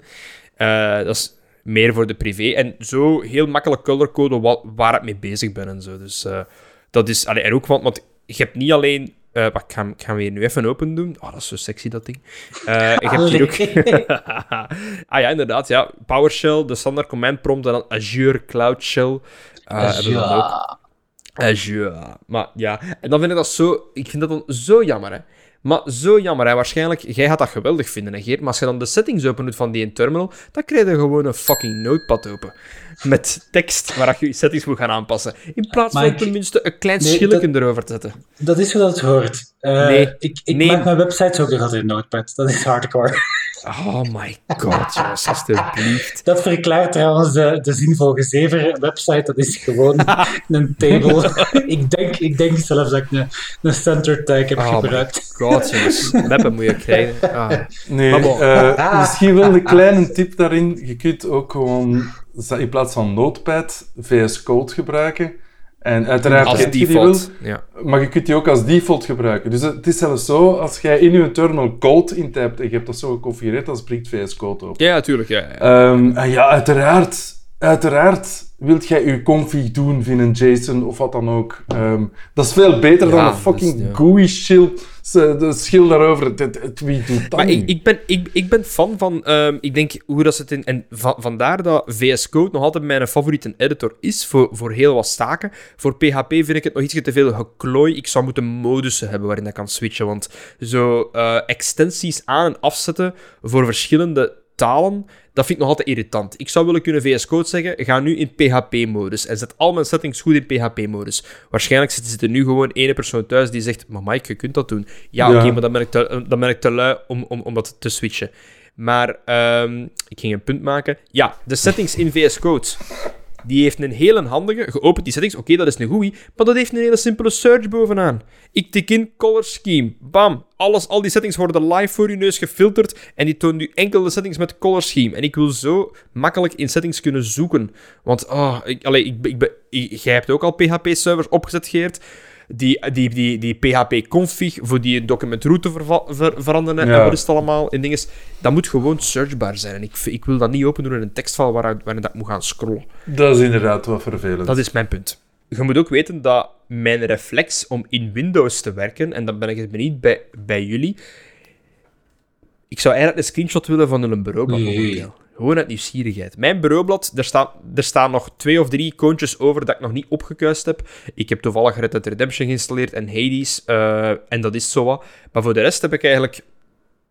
Uh, dat is meer voor de privé. En zo heel makkelijk colorcode wat, waar ik mee bezig ben en zo. Dus dat is... Allee, en ook, want, want je hebt niet alleen uh, ik, ga, ik ga weer nu even open doen. Oh, dat is zo sexy, dat ding. Uh, ik heb hier ook... ah ja, inderdaad. Ja. PowerShell, de standaard command prompt en dan Azure Cloud Shell. Uh, Azure. Dan ook. Azure. Maar ja, en dan vind ik dat zo... Ik vind dat dan zo jammer, hè. Maar zo jammer, hè. Waarschijnlijk, jij gaat dat geweldig vinden, hè, Geert. Maar als je dan de settings open doet van die terminal, dan krijg je gewoon een fucking notepad open. Met tekst waar je je settings moet gaan aanpassen. In plaats van tenminste een klein nee, schilletje erover te zetten. Dat is hoe dat het hoort. Uh, nee. Ik, ik nee. maak mijn websites ook nog altijd in Notepad. Dat is hardcore. Oh my god, jongens, alsjeblieft. Dat verklaart trouwens de, de zinvolle zever website. Dat is gewoon een table. ik, denk, ik denk zelfs dat ik een, een center tag heb oh gebruikt. Oh my god, jongens. Meppen moet je krijgen. Ah. Nee, uh, misschien wel een kleine tip daarin. Je kunt ook gewoon in plaats van Notepad VS Code gebruiken. En uiteraard als default, ja. maar je kunt die ook als default gebruiken. Dus het is zelfs zo, als jij in je terminal code intypt en je hebt dat zo geconfigureerd, dan springt VS Code op. Ja, natuurlijk. Ja, ja. Um, en ja, uiteraard, uiteraard wilt jij je config doen via een JSON of wat dan ook. Um, dat is veel beter ja, dan een fucking dus, ja. GUI shield de schil daarover. Wie doet dat? Maar ik, ik, ben, ik, ik ben fan van. Um, ik denk hoe dat ze het in. En va, vandaar dat VS Code nog altijd mijn favoriete editor is voor, voor heel wat staken. Voor PHP vind ik het nog iets te veel geklooi. Ik zou moeten modussen hebben waarin dat kan switchen. Want zo uh, extensies aan en afzetten voor verschillende talen dat vind ik nog altijd irritant. Ik zou willen kunnen VS Code zeggen, ga nu in PHP-modus en zet al mijn settings goed in PHP-modus. Waarschijnlijk zit er nu gewoon ene persoon thuis die zegt, maar Mike, je kunt dat doen. Ja, oké, maar dan ben ik te, dan ben ik te lui om, om, om dat te switchen. Maar ehm, ik ging een punt maken. Ja, de settings in VS Code. Die heeft een hele handige, geopend die settings, oké, dat is een goeie, maar dat heeft een hele simpele search bovenaan. Ik tik in color scheme, bam, alles, al die settings worden live voor je neus gefilterd en die toont u enkel de settings met color scheme. En ik wil zo makkelijk in settings kunnen zoeken. Want, oh, ik, allee, ik, ik, jij hebt ook al PHP-servers opgezet, Geert die, die, die, die PHP-config voor die documentroute ver, veranderen en wat is het allemaal in dingen. Dat moet gewoon searchbaar zijn. En ik, ik wil dat niet open doen in een waar, waarin dat moet gaan scrollen. Dat is inderdaad wat vervelend. Dat is mijn punt. Je moet ook weten dat mijn reflex om in Windows te werken, en dan ben ik het niet bij, bij jullie. Ik zou eigenlijk een screenshot willen van een bureaublad nee. Gewoon uit nieuwsgierigheid. Mijn bureaublad, er staan, er staan nog twee of drie icoontjes over dat ik nog niet opgekuist heb. Ik heb toevallig Red Dead Redemption geïnstalleerd en Hades. Uh, en dat is zo wat. Maar voor de rest heb ik eigenlijk...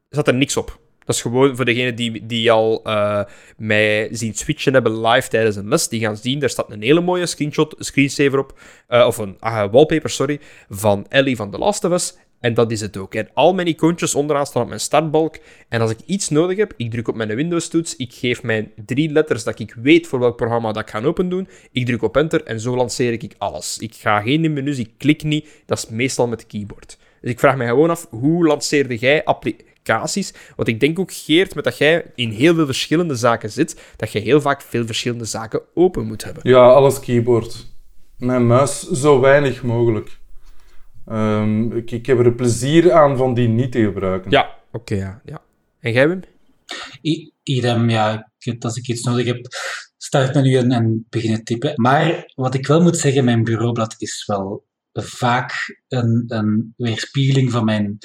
zat er niks op. Dat is gewoon voor degenen die, die al uh, mij zien switchen hebben live tijdens een les. Die gaan zien, daar staat een hele mooie screenshot, screensaver op. Uh, of een uh, wallpaper, sorry. Van Ellie van The Last of Us. En dat is het ook. En al mijn icoontjes onderaan staan op mijn startbalk. En als ik iets nodig heb, ik druk op mijn Windows-toets. Ik geef mijn drie letters dat ik weet voor welk programma dat ik ga open doen. Ik druk op enter en zo lanceer ik alles. Ik ga geen menus, ik klik niet. Dat is meestal met keyboard. Dus ik vraag me gewoon af, hoe lanceerde jij applicaties? Want ik denk ook, Geert, met dat jij in heel veel verschillende zaken zit, dat je heel vaak veel verschillende zaken open moet hebben. Ja, alles keyboard. Mijn muis zo weinig mogelijk. Um, ik, ik, heb er plezier aan van die niet te gebruiken. Ja, oké, ja, ja. En jij, Wim? Idem, ja. Als ik iets nodig heb, start met u en, en beginnen typen. Maar wat ik wel moet zeggen, mijn bureaublad is wel vaak een, een weerspiegeling van mijn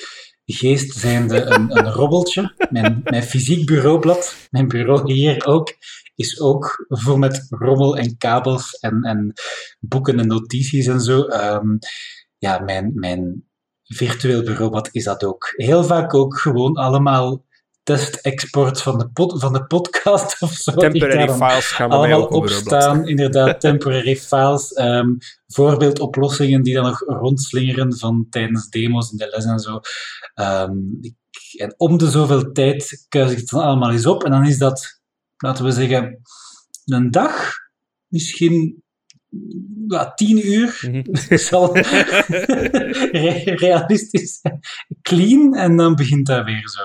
geest zijnde een, een robbeltje. Mijn, mijn fysiek bureaublad, mijn bureau hier ook, is ook vol met rommel en kabels en, en boeken en notities en zo. Um, ja, mijn, mijn virtueel bureau, wat is dat ook? Heel vaak ook gewoon allemaal test-export van, de van de podcast of zo. Temporary files gaan we allemaal opstaan. Inderdaad, temporary files. Um, voorbeeldoplossingen die dan nog rondslingeren van tijdens demos in de les en zo. Um, ik, en om de zoveel tijd kuis ik het dan allemaal eens op. En dan is dat, laten we zeggen, een dag, misschien ja, tien uur. Mm -hmm. zal realistisch clean. En dan begint dat weer zo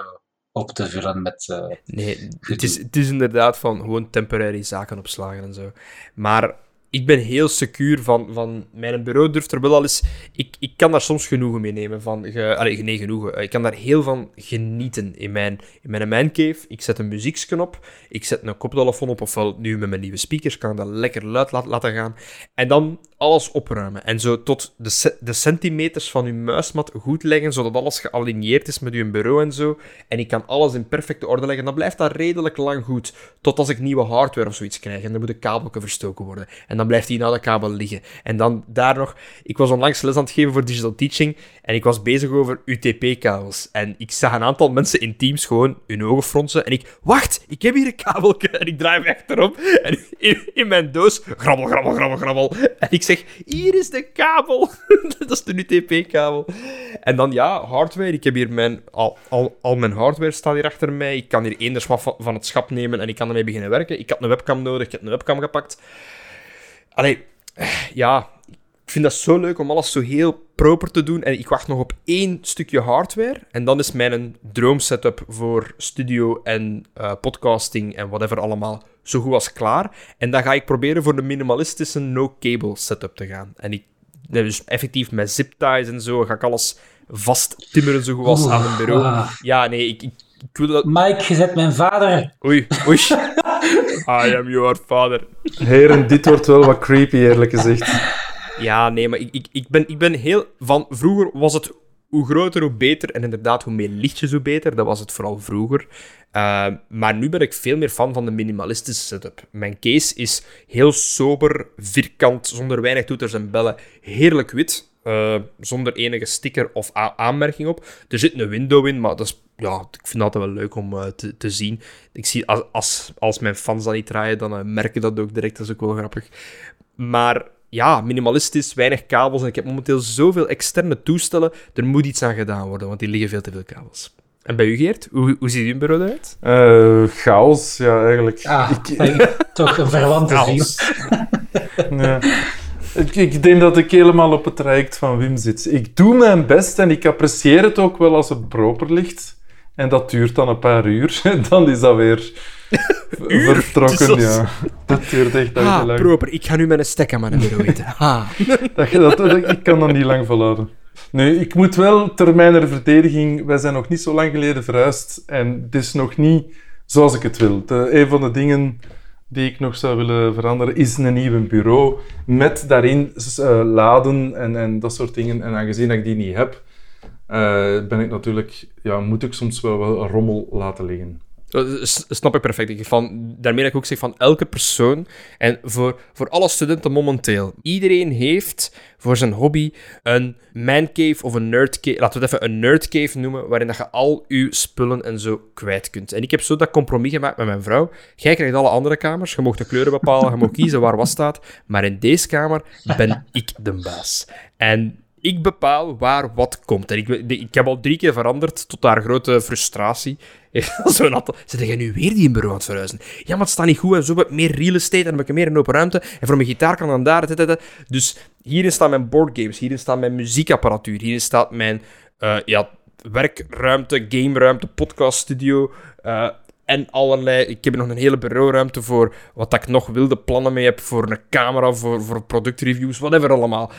op te vullen met... Uh, nee, het is, het is inderdaad van gewoon temporary zaken opslagen en zo. Maar ik ben heel secuur van, van mijn bureau durft er wel al eens... Ik, ik kan daar soms genoegen mee nemen. Van, ge, nee, genoegen. Ik kan daar heel van genieten in mijn, in mijn mancave. Ik zet een muzieksknop. Ik zet een koptelefoon op, ofwel nu met mijn nieuwe speakers kan ik dat lekker luid laten gaan. En dan alles opruimen. En zo tot de, de centimeters van uw muismat goed leggen, zodat alles gealigneerd is met uw bureau en zo. En ik kan alles in perfecte orde leggen. Dan blijft dat redelijk lang goed. Tot als ik nieuwe hardware of zoiets krijg. En dan moet de kabel verstoken worden. En dan blijft die na de kabel liggen. En dan daar nog... Ik was onlangs les aan het geven voor digital teaching. En ik was bezig over UTP-kabels. En ik zag een aantal mensen in Teams gewoon hun ogen fronsen. En ik... Wacht! Ik heb hier een kabelje. En ik draai me achterop. En in, in mijn doos... Grabbel, grabbel, grabbel, grabbel. En ik zeg hier is de kabel. dat is de UTP-kabel. En dan, ja, hardware. Ik heb hier mijn, al, al, al mijn hardware staat hier achter mij. Ik kan hier één van, van het schap nemen en ik kan ermee beginnen werken. Ik had een webcam nodig, ik heb een webcam gepakt. Allee, ja, vind dat zo leuk om alles zo heel proper te doen. En ik wacht nog op één stukje hardware. En dan is mijn droomsetup voor studio en uh, podcasting en whatever allemaal zo goed als klaar. En dan ga ik proberen voor de minimalistische no-cable setup te gaan. En ik, dus effectief met zip ties en zo ga ik alles vast timmeren zo goed als aan een bureau. Ah. Ja, nee, ik, ik, ik wil dat... Mike, je zet mijn vader. Oei, oei. I am your father. Heren, dit wordt wel wat creepy, eerlijk gezegd. Ja, nee, maar ik, ik, ik, ben, ik ben heel... Van vroeger was het hoe groter, hoe beter. En inderdaad, hoe meer lichtjes, hoe beter. Dat was het vooral vroeger. Uh, maar nu ben ik veel meer fan van de minimalistische setup. Mijn case is heel sober, vierkant, zonder weinig toeters en bellen. Heerlijk wit. Uh, zonder enige sticker of aanmerking op. Er zit een window in, maar dat is, ja, ik vind altijd wel leuk om uh, te, te zien. Ik zie, als, als, als mijn fans dat niet draaien, dan merken dat ook direct. Dat is ook wel grappig. Maar ja, minimalistisch, weinig kabels. En ik heb momenteel zoveel externe toestellen. Er moet iets aan gedaan worden, want die liggen veel te veel kabels. En bij u, Geert? Hoe, hoe ziet uw bureau eruit? Uh, chaos, ja, eigenlijk. Ah, ik... toch een verwante ziel. ja. Ik, ik, denk dat ik helemaal op het traject van Wim zit. Ik doe mijn best en ik apprecieer het ook wel als het proper ligt. En dat duurt dan een paar uur. Dan is dat weer vertrokken, ja. Dat duurt echt ah, lang. proper. Ik ga nu mijn stek aan mijn bureau eten. Ah. dat, dat, dat, ik kan dat niet lang volhouden. Nee, ik moet wel ter mijner verdediging... Wij zijn nog niet zo lang geleden verhuisd. En het is nog niet zoals ik het wil. De, een van de dingen die ik nog zou willen veranderen, is een nieuw bureau met daarin uh, laden en, en dat soort dingen. En aangezien ik die niet heb, uh, ben ik natuurlijk, ja, moet ik soms wel, wel rommel laten liggen. Snap ik perfect. Van, daarmee dat ik ook zeg van elke persoon en voor, voor alle studenten momenteel. Iedereen heeft voor zijn hobby een mancave of een nerdcave. Laten we het even een nerdcave noemen, waarin dat je al je spullen en zo kwijt kunt. En ik heb zo dat compromis gemaakt met mijn vrouw. Jij krijgt alle andere kamers, je mag de kleuren bepalen, je mag kiezen waar wat staat. Maar in deze kamer ben ik de baas. En ik bepaal waar wat komt. En ik, ik heb al drie keer veranderd, tot haar grote frustratie. Zeg jij nu weer die in bureau aan het verhuizen? Ja, maar het staat niet goed en zo heb ik meer real estate en dan heb ik meer een open ruimte. En voor mijn gitaar kan dan daar. Dus hierin staan mijn boardgames, hierin staat mijn muziekapparatuur, hierin staat mijn uh, ja, werkruimte, gameruimte, podcaststudio. Uh, en allerlei. Ik heb nog een hele bureauruimte voor wat ik nog wilde plannen mee heb. Voor een camera, voor, voor productreviews, whatever allemaal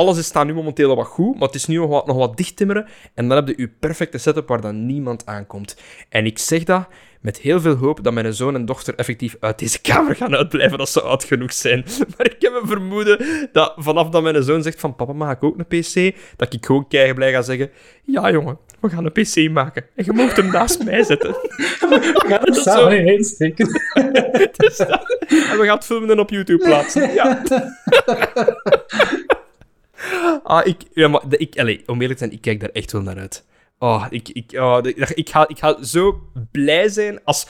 alles staat nu momenteel wat goed, maar het is nu nog wat, nog wat dichttimmeren. En dan heb je je perfecte setup waar dan niemand aankomt. En ik zeg dat met heel veel hoop dat mijn zoon en dochter effectief uit deze kamer gaan uitblijven als ze oud genoeg zijn. Maar ik heb een vermoeden dat vanaf dat mijn zoon zegt van papa, mag ik ook een pc? Dat ik gewoon blij ga zeggen, ja jongen, we gaan een pc maken. En je mag hem naast mij zetten. We gaan het samen ineen steken. en we gaan het filmen en op YouTube plaatsen. Ja. Ah, ik, ja, maar ik, allez, om eerlijk te zijn, ik kijk daar echt wel naar uit. Oh, ik, ik, oh, ik, ga, ik ga zo blij zijn als,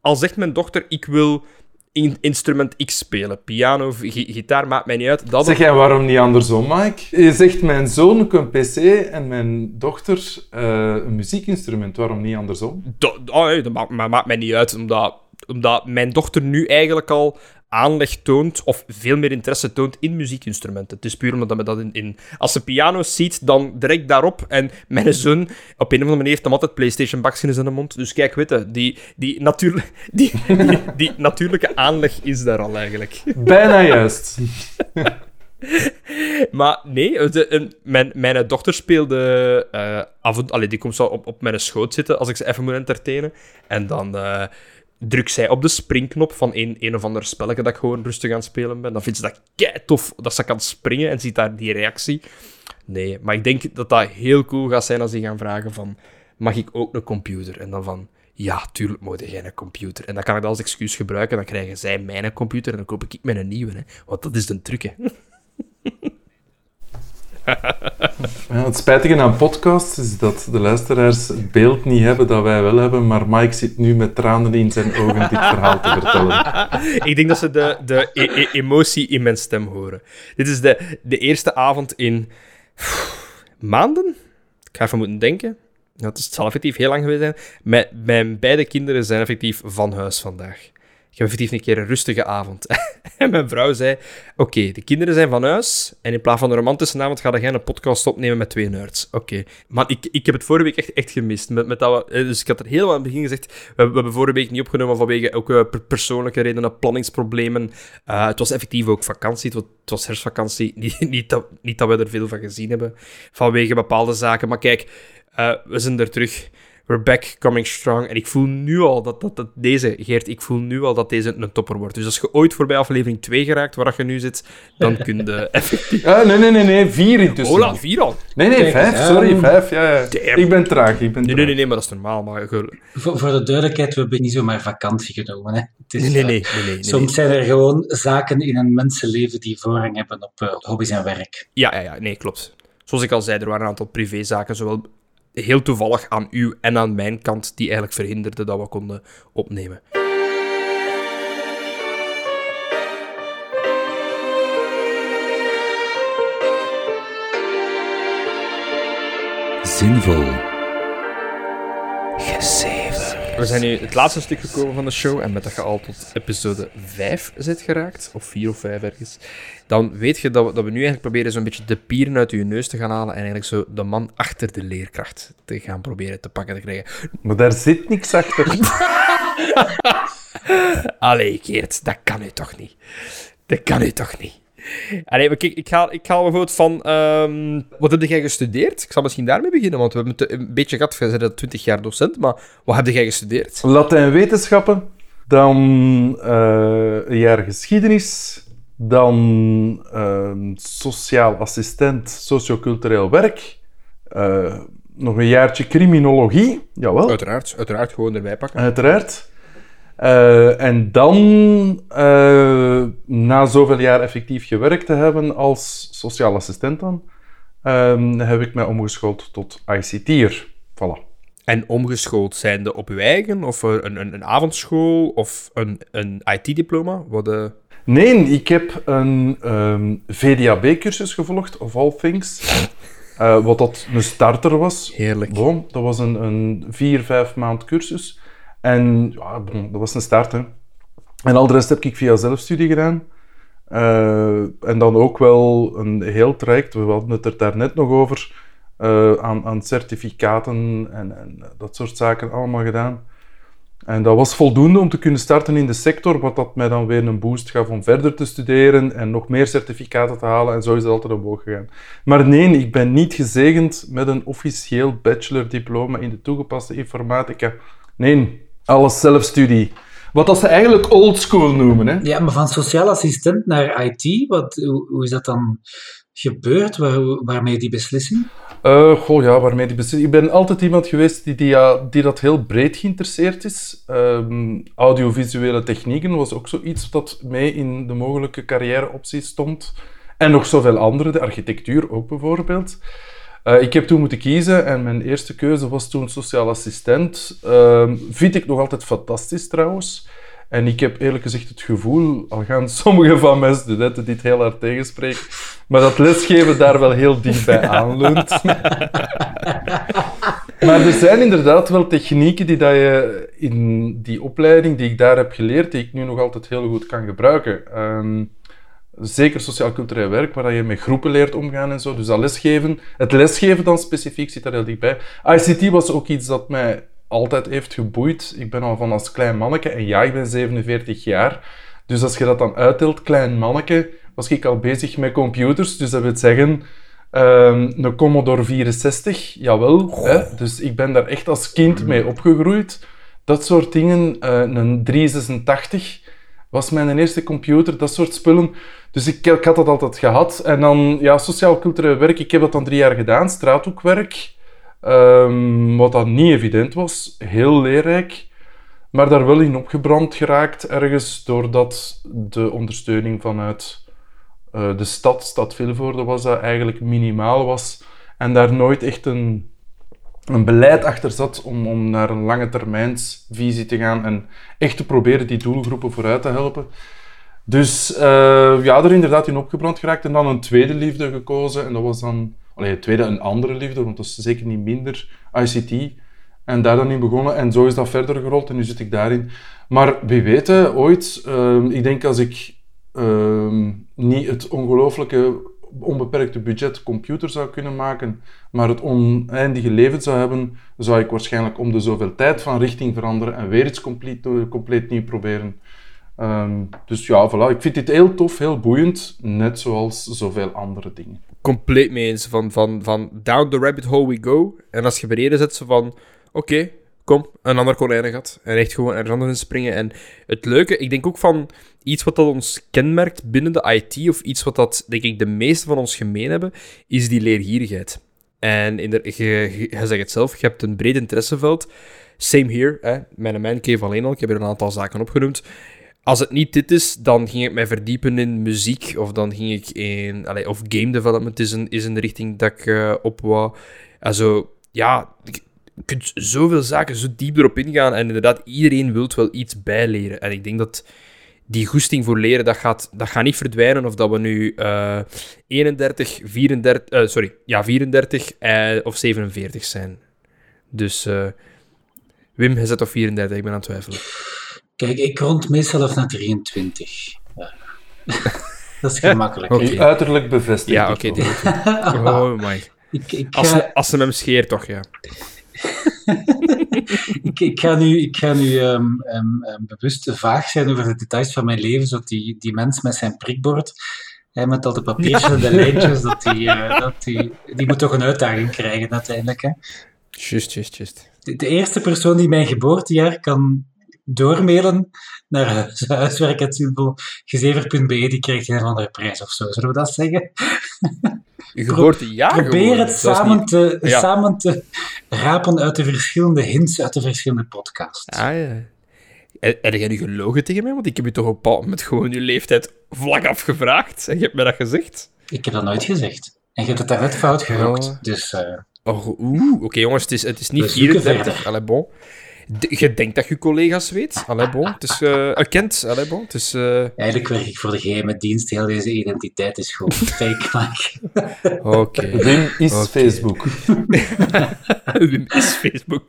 als zegt mijn dochter, ik wil in, instrument X spelen. Piano of gitaar, maakt mij niet uit. Dat zeg jij waarom niet andersom, Mike? Je zegt mijn zoon een pc en mijn dochter uh, een muziekinstrument. Waarom niet andersom? Dat, oh, dat maakt, maakt mij niet uit, omdat omdat mijn dochter nu eigenlijk al aanleg toont, of veel meer interesse toont in muziekinstrumenten. Het is puur omdat we dat in, in... Als ze piano's ziet, dan direct daarop. En mijn zoon, op een of andere manier, heeft hem altijd PlayStation-bakjes in zijn mond. Dus kijk, weet die, die, natuur, die, die, die natuurlijke aanleg is daar al eigenlijk. Bijna juist. maar nee, de, mijn, mijn dochter speelde uh, en toe... Die komt zo op, op mijn schoot zitten als ik ze even moet entertainen. En dan... Uh, druk zij op de springknop van een, een of ander spelletje dat ik gewoon rustig aan het spelen ben. Dan vindt ze dat kei tof dat ze kan springen en ziet daar die reactie. Nee, maar ik denk dat dat heel cool gaat zijn als die gaan vragen van... Mag ik ook een computer? En dan van... Ja, tuurlijk moet jij een computer. En dan kan ik dat als excuus gebruiken. Dan krijgen zij mijn computer en dan koop ik mijn nieuwe. Hè. Want dat is de truc, hè. Het spijtige aan podcasts is dat de luisteraars het beeld niet hebben dat wij wel hebben, maar Mike zit nu met tranen in zijn ogen dit verhaal te vertellen. Ik denk dat ze de, de e-, e emotie in mijn stem horen. Dit is de, de eerste avond in maanden? Ik ga even moeten denken. het zal effectief heel lang geweest zijn. Mijn, mijn beide kinderen zijn effectief van huis vandaag ik heb effectief een keer een rustige avond. en mijn vrouw zei, oké, de kinderen zijn van huis en in plaats van een romantische avond ga jij een podcast opnemen met twee nerds. Oké. Maar ik, ik heb het vorige week echt, echt gemist. Met, met dat eh, dus ik had er helemaal aan het begin gezegd, we, we hebben vorige week niet opgenomen vanwege ook uh, persoonlijke redenen, planningsproblemen. Uh, het was effectief ook vakantie, het was, was herfstvakantie. Niet, niet, dat, niet dat we er veel van gezien hebben, vanwege bepaalde zaken. Maar kijk, we zijn er terug we're back, coming strong. En ik voel nu al dat, dat, dat deze, Geert, ik voel nu al dat deze een topper wordt. Dus als je ooit voorbij aflevering 2 geraakt, waar je nu zit, dan kun je effectief... Ah, nee, nee, nee, nee, vier intussen. Hola, vier al. Nee, nee, vijf, sorry, vijf, ja, ja. Ik ben traag, ik ben nee, nee, nee, nee, maar dat is normaal. Maar... Voor, voor de duidelijkheid, we hebben niet zomaar vakantie genomen, hè. Het is, nee, nee, nee, nee, nee, Soms zijn er gewoon zaken in een mensenleven die voorrang hebben op uh, hobby's en werk. Ja, ja, ja, nee, klopt. Zoals ik al zei, er waren een aantal privézaken, zowel heel toevallig aan uw en aan mijn kant, die eigenlijk verhinderde dat we konden opnemen. Zinvol. We zijn nu het laatste stuk gekomen van de show. En met dat je al tot episode 5 zit geraakt, of 4 of 5 ergens, dan weet je dat we, dat we nu eigenlijk proberen zo'n beetje de pieren uit je neus te gaan halen. En eigenlijk zo de man achter de leerkracht te gaan proberen te pakken te krijgen. Maar daar zit niks achter. Allee, Geert, dat kan u toch niet? Dat kan u toch niet? Allee, maar kijk, ik ga, ik ga bijvoorbeeld van... ehm, wat heb jij gestudeerd? Ik zal misschien daarmee beginnen, want we hebben het een beetje gehad. Je bent 20 jaar docent, maar wat heb jij gestudeerd? Latijn-wetenschappen, dan eh, een jaar geschiedenis, dan ehm, sociaal assistent sociocultureel werk, eh, nog een jaartje criminologie, jawel, Uiteraard, uiteraard gewoon erbij pakken. uiteraard. Eh, en dan, eh, na zoveel jaar effectief gewerkt te hebben als sociaal assistent dan, ehm, heb ik mij omgeschoold tot ICT'er. Voilà. En omgeschoold zijnde op uw eigen, of een, een, een avondschool, of een, een IT-diploma? Wat, eh, Nee, ik heb een ehm, VDAB-cursus gevolgd, of all things. Eh, wat dat een starter was. Heerlijk. Bon, dat was een, een vier, vijf maand cursus. En ja, dat was een start. Hè. En al de rest heb ik via zelfstudie gedaan. Eh, en dan ook wel een heel traject, we hadden het er daarnet nog over, eh, aan, aan certificaten en, en dat soort zaken allemaal gedaan. En dat was voldoende om te kunnen starten in de sector, wat dat mij dan weer een boost gaf om verder te studeren en nog meer certificaten te halen. En zo is het altijd omhoog gegaan. Maar nee, ik ben niet gezegend met een officieel bachelordiploma in de toegepaste informatica. Nee, alles zelfstudie. Wat dat ze eigenlijk oldschool noemen. Hè? Ja, maar van sociaal assistent naar IT, wat, hoe, hoe is dat dan gebeurd? Waar, waarmee die beslissing? Eh, goh, ja, waarmee die beslissing... Ik ben altijd iemand geweest die, die, die dat heel breed geïnteresseerd is. Ehm, audiovisuele technieken was ook zoiets dat mee in de mogelijke carrièreopties stond. En nog zoveel andere, de architectuur ook bijvoorbeeld. Eh, ik heb toen moeten kiezen en mijn eerste keuze was toen sociaal assistent. Ehm, vind ik nog altijd fantastisch trouwens. En ik heb eerlijk gezegd het gevoel, al gaan sommige van mijn studenten dit heel hard tegenspreken, maar dat lesgeven daar wel heel dichtbij aanleunt. maar er zijn inderdaad wel technieken die dat je in die opleiding die ik daar heb geleerd, die ik nu nog altijd heel goed kan gebruiken. Ehm, zeker sociaal-cultureel werk, waar je met groepen leert omgaan en zo. Dus dat lesgeven, het lesgeven dan specifiek zit daar heel dichtbij. ICT was ook iets dat mij altijd heeft geboeid. Ik ben al van als klein manneke, en ja, ik ben 47 jaar. Dus als je dat dan uittelt, klein manneke, was ik al bezig met computers. Dus dat wil zeggen, ehm, een Commodore 64, jawel. Hè? Dus ik ben daar echt als kind mee opgegroeid. Dat soort dingen, eh, een 386 was mijn eerste computer, dat soort spullen. Dus ik, had dat altijd gehad. En dan, ja, sociaal-cultureel werk, ik heb dat dan drie jaar gedaan, straathoekwerk. Ehm, wat dan niet evident was, heel leerrijk. Maar daar wel in opgebrand geraakt ergens, doordat de ondersteuning vanuit eh, de stad, Stad Vilvoorde was dat, eigenlijk minimaal was. En daar nooit echt een, een beleid achter zat om, om naar een lange termijnsvisie te gaan en echt te proberen die doelgroepen vooruit te helpen. Dus eh, ja, er inderdaad in opgebrand geraakt en dan een tweede liefde gekozen. En dat was dan, allee, tweede een andere liefde, want dat is zeker niet minder, ICT. En daar dan in begonnen en zo is dat verder gerold en nu zit ik daarin. Maar wie weet, ooit, eh, ik denk als ik eh, niet het ongelooflijke onbeperkte budget computer zou kunnen maken, maar het oneindige leven zou hebben, zou ik waarschijnlijk om de zoveel tijd van richting veranderen en weer iets compleet, compleet nieuw proberen. Ehm, dus ja, voilà. Ik vind dit heel tof, heel boeiend, net zoals zoveel andere dingen. Compleet mee eens. Van, van, van down the rabbit hole we go. En als je beneden zet, zo van... Oké, kom, een ander konijnengat. En echt gewoon ergens anders in springen. En het leuke, ik denk ook van... Iets wat dat ons kenmerkt binnen de IT, of iets wat dat, denk ik, de meeste van ons gemeen hebben, is die leergierigheid. En in je, je, zegt het zelf, je hebt een breed interesseveld. Same here, hè. mijn mancave alleen al. Ik heb er een aantal zaken opgenoemd als het niet dit is, dan ging ik mij verdiepen in muziek. Of dan ging ik in... Of game development is een, is een richting dat ik uh, op wou. Also, ja... kunt zoveel zaken zo diep erop ingaan. En inderdaad, iedereen wil wel iets bijleren. En ik denk dat die goesting voor leren, dat gaat, dat gaat niet verdwijnen. Of dat we nu uh, 31, 34... Uh, sorry, ja, 34 of 47 zijn. Dus Wim, hij zit op 34, ik ben aan het twijfelen. Kijk, ik rond mezelf naar 23. Ja. dat is gemakkelijk. Uiterlijk bevestigt Ja, oké. oh my. Ik, ik, Als, ze, als ze hem scheert, toch, ja. ik, ik ga nu, ik ga nu ehm, ehm, ehm, bewust vaag zijn over de details van mijn leven, zodat die, die mens met zijn prikbord, hè, met al de papiertjes en de lijntjes, dat die, eh, dat die, die moet toch een uitdaging krijgen uiteindelijk. Hè. Just, just, just. De, de eerste persoon die mijn geboortejaar kan doormailen naar huis- huiswerk.gezever.be, die krijgt een of andere prijs of zo. Zullen we dat zeggen? Je geboortejaar Probeer het samen niet- te, Ja. samen te rapen uit de verschillende hints uit de verschillende podcasts. Ah, ja. Heb jij nu gelogen tegen mij? Want ik heb je toch op een bepaald moment gewoon je leeftijd vlak afgevraagd. En je hebt mij dat gezegd. Ik heb dat nooit gezegd. En je hebt het daarnet fout. Oh. Dus eh, Oh, oeh. Oké, jongens, het is, het is niet We zoeken 34. verder. Allee, bon. Je denkt dat je collega's weet. Allee, bon. Het is eh erkend. Allee, bon. Het is... eh, eigenlijk werk ik voor de geheime dienst. Heel deze identiteit is gewoon fake. Oké. Wim is. Facebook. Wim is Facebook.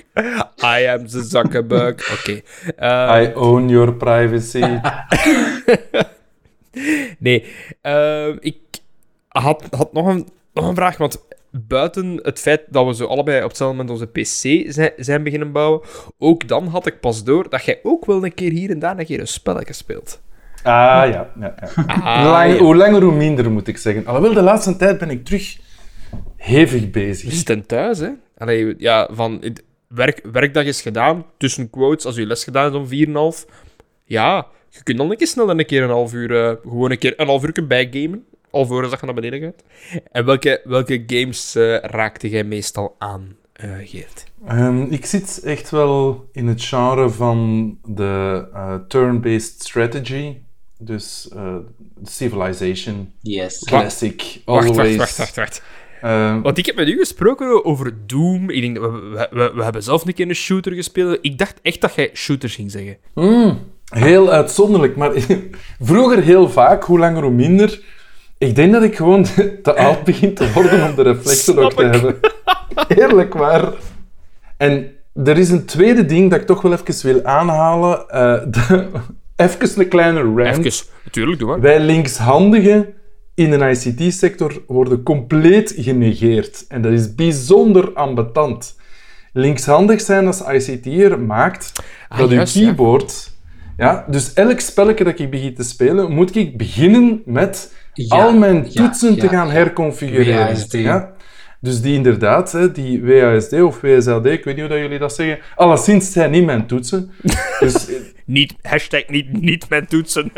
I am the Zuckerberg. Oké. Eh, I own your privacy. Nee, ehm, ik had, had nog, een, nog een vraag, want buiten het feit dat we zo allebei op hetzelfde moment onze PC zijn, zijn beginnen bouwen, ook dan had ik pas door dat jij ook wel een keer hier en daar een keer een spelletje speelt. Ah ja. ja, ja. Ah, Lang- ja. Hoe langer, hoe minder, moet ik zeggen. Alhoewel, de laatste tijd ben ik terug hevig bezig. zitten thuis, hè. Allee, ja, van... Werk, werkdag is gedaan, tussen quotes, als je les gedaan is om 4,5. Ja, je kunt dan een keer snel een keer een half uur, eh, gewoon een keer een half uur bijgamen, alvorens dat je naar beneden gaat. En welke, welke games eh, raakte jij meestal aan, eh, Geert? Ehm, ik zit echt wel in het genre van de eh, turn-based strategy. Dus eh, Civilization, yes. Classic, Wacht, always. wacht, wacht, wacht, wacht. Ehm, Want ik heb met u gesproken over Doom. Ik denk, dat we, we, we, we hebben zelf een keer een shooter gespeeld. Ik dacht echt dat jij shooters ging zeggen. Mm, heel uitzonderlijk, maar vroeger heel vaak, hoe langer hoe minder. Ik denk dat ik gewoon te oud begin te worden om de reflexen ook te hebben. Eerlijk waar. En er is een tweede ding dat ik toch wel even wil aanhalen. Eh, de- even een kleine rant. Even, natuurlijk, doe maar. Wij linkshandigen in de ICT-sector worden compleet genegeerd. En dat is bijzonder ambetant. Linkshandig zijn als ICT'er maakt Ah, dat juist, uw keyboard... Ja. dus elk spelletje dat ik begin te spelen, moet ik beginnen met al mijn ja, toetsen te gaan ja. herconfigureren. WASD. Ja? Dus die inderdaad, hè, die WASD of WSLD, ik weet niet hoe dat jullie dat zeggen, alleszins zijn niet mijn toetsen. Dus Niet, hashtag niet, niet mijn toetsen.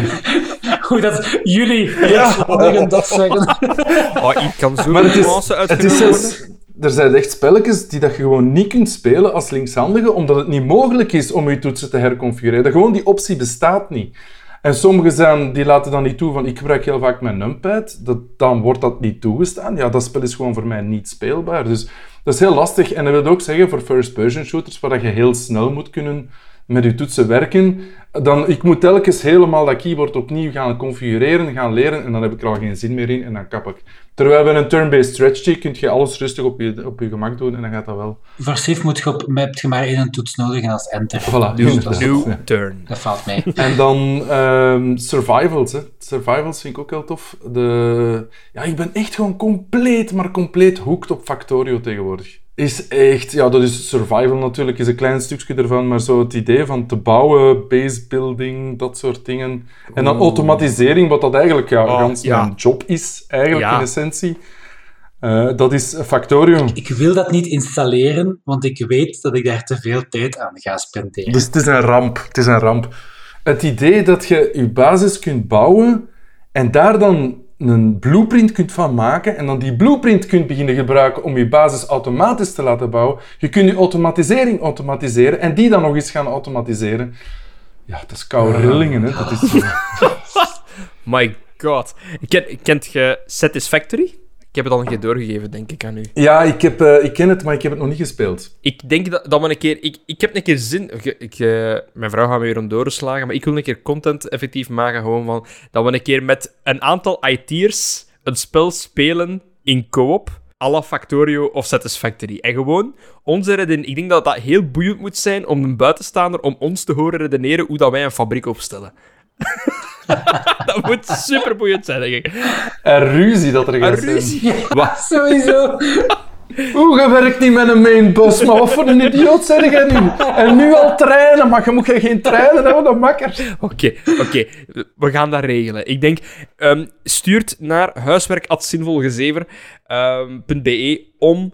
Hoe dat jullie Ja. ja. dat zeggen. oh, ik kan zo Maar het is, het is zelfs, er zijn echt spelletjes die dat je gewoon niet kunt spelen als linkshandige, omdat het niet mogelijk is om je toetsen te herconfigureren. Dat Gewoon die optie bestaat niet. En sommige zijn, die laten dan niet toe van ik gebruik heel vaak mijn numpad, dat, dan wordt dat niet toegestaan. Ja, dat spel is gewoon voor mij niet speelbaar. Dus dat is heel lastig. En dat wil ook zeggen voor first-person shooters, waar je heel snel moet kunnen met je toetsen werken, dan ik moet telkens helemaal dat keyboard opnieuw gaan configureren, gaan leren, en dan heb ik er al geen zin meer in en dan kap ik. Terwijl bij een turn-based strategy kun je alles rustig op je, op je gemak doen en dan gaat dat wel. Voor Sif moet je op, heb je maar één toets nodig en dat is enter. Voilà. Dus New- dat, New Ja. turn. dat valt mij. En dan ehm, survivals. Hè. Survivals vind ik ook heel tof. De... Ja, ik ben echt gewoon compleet, maar compleet hooked op Factorio tegenwoordig. Is echt, ja, dat is survival natuurlijk, is een klein stukje ervan, maar zo het idee van te bouwen, base building, dat soort dingen. En dan automatisering, wat dat eigenlijk ja, Oh, gans ja. mijn job is, eigenlijk Ja. in essentie. Eh, dat is Factorio. Ik wil dat niet installeren, want ik weet dat ik daar te veel tijd aan ga spenderen. Dus het is een ramp. Het is een ramp. Het idee dat je je basis kunt bouwen en daar dan een blueprint kunt van maken en dan die blueprint kunt beginnen gebruiken om je basis automatisch te laten bouwen. Je kunt je automatisering automatiseren en die dan nog eens gaan automatiseren. Ja, dat is koude rillingen, hè. Dat is... My god. Ken, kent je Satisfactory? Ik heb het al een keer doorgegeven, denk ik, aan u. Ja, ik, heb, eh, ik ken het, maar ik heb het nog niet gespeeld. Ik denk dat, dat we een keer... Ik, ik heb een keer zin... Ik, eh, mijn vrouw gaat me weer om slagen, maar ik wil een keer content effectief maken, gewoon van... Dat we een keer met een aantal IT'ers een spel spelen in co-op. à la Factorio of Satisfactory. En gewoon onze redenering. Ik denk dat dat heel boeiend moet zijn om een buitenstaander om ons te horen redeneren hoe dat wij een fabriek opstellen. dat moet super boeiend zijn, denk ik. En ruzie dat er gaat Een ruzie. Wat? Sowieso. Oeh, je werkt niet met een mainbus, maar wat voor een idioot zeg jij nu? En nu al treinen, maar je moet geen treinen hebben, dat makker. Oké, oké. We gaan dat regelen. Ik denk, ehm, stuurt naar huiswerk.zinvolgezever.be om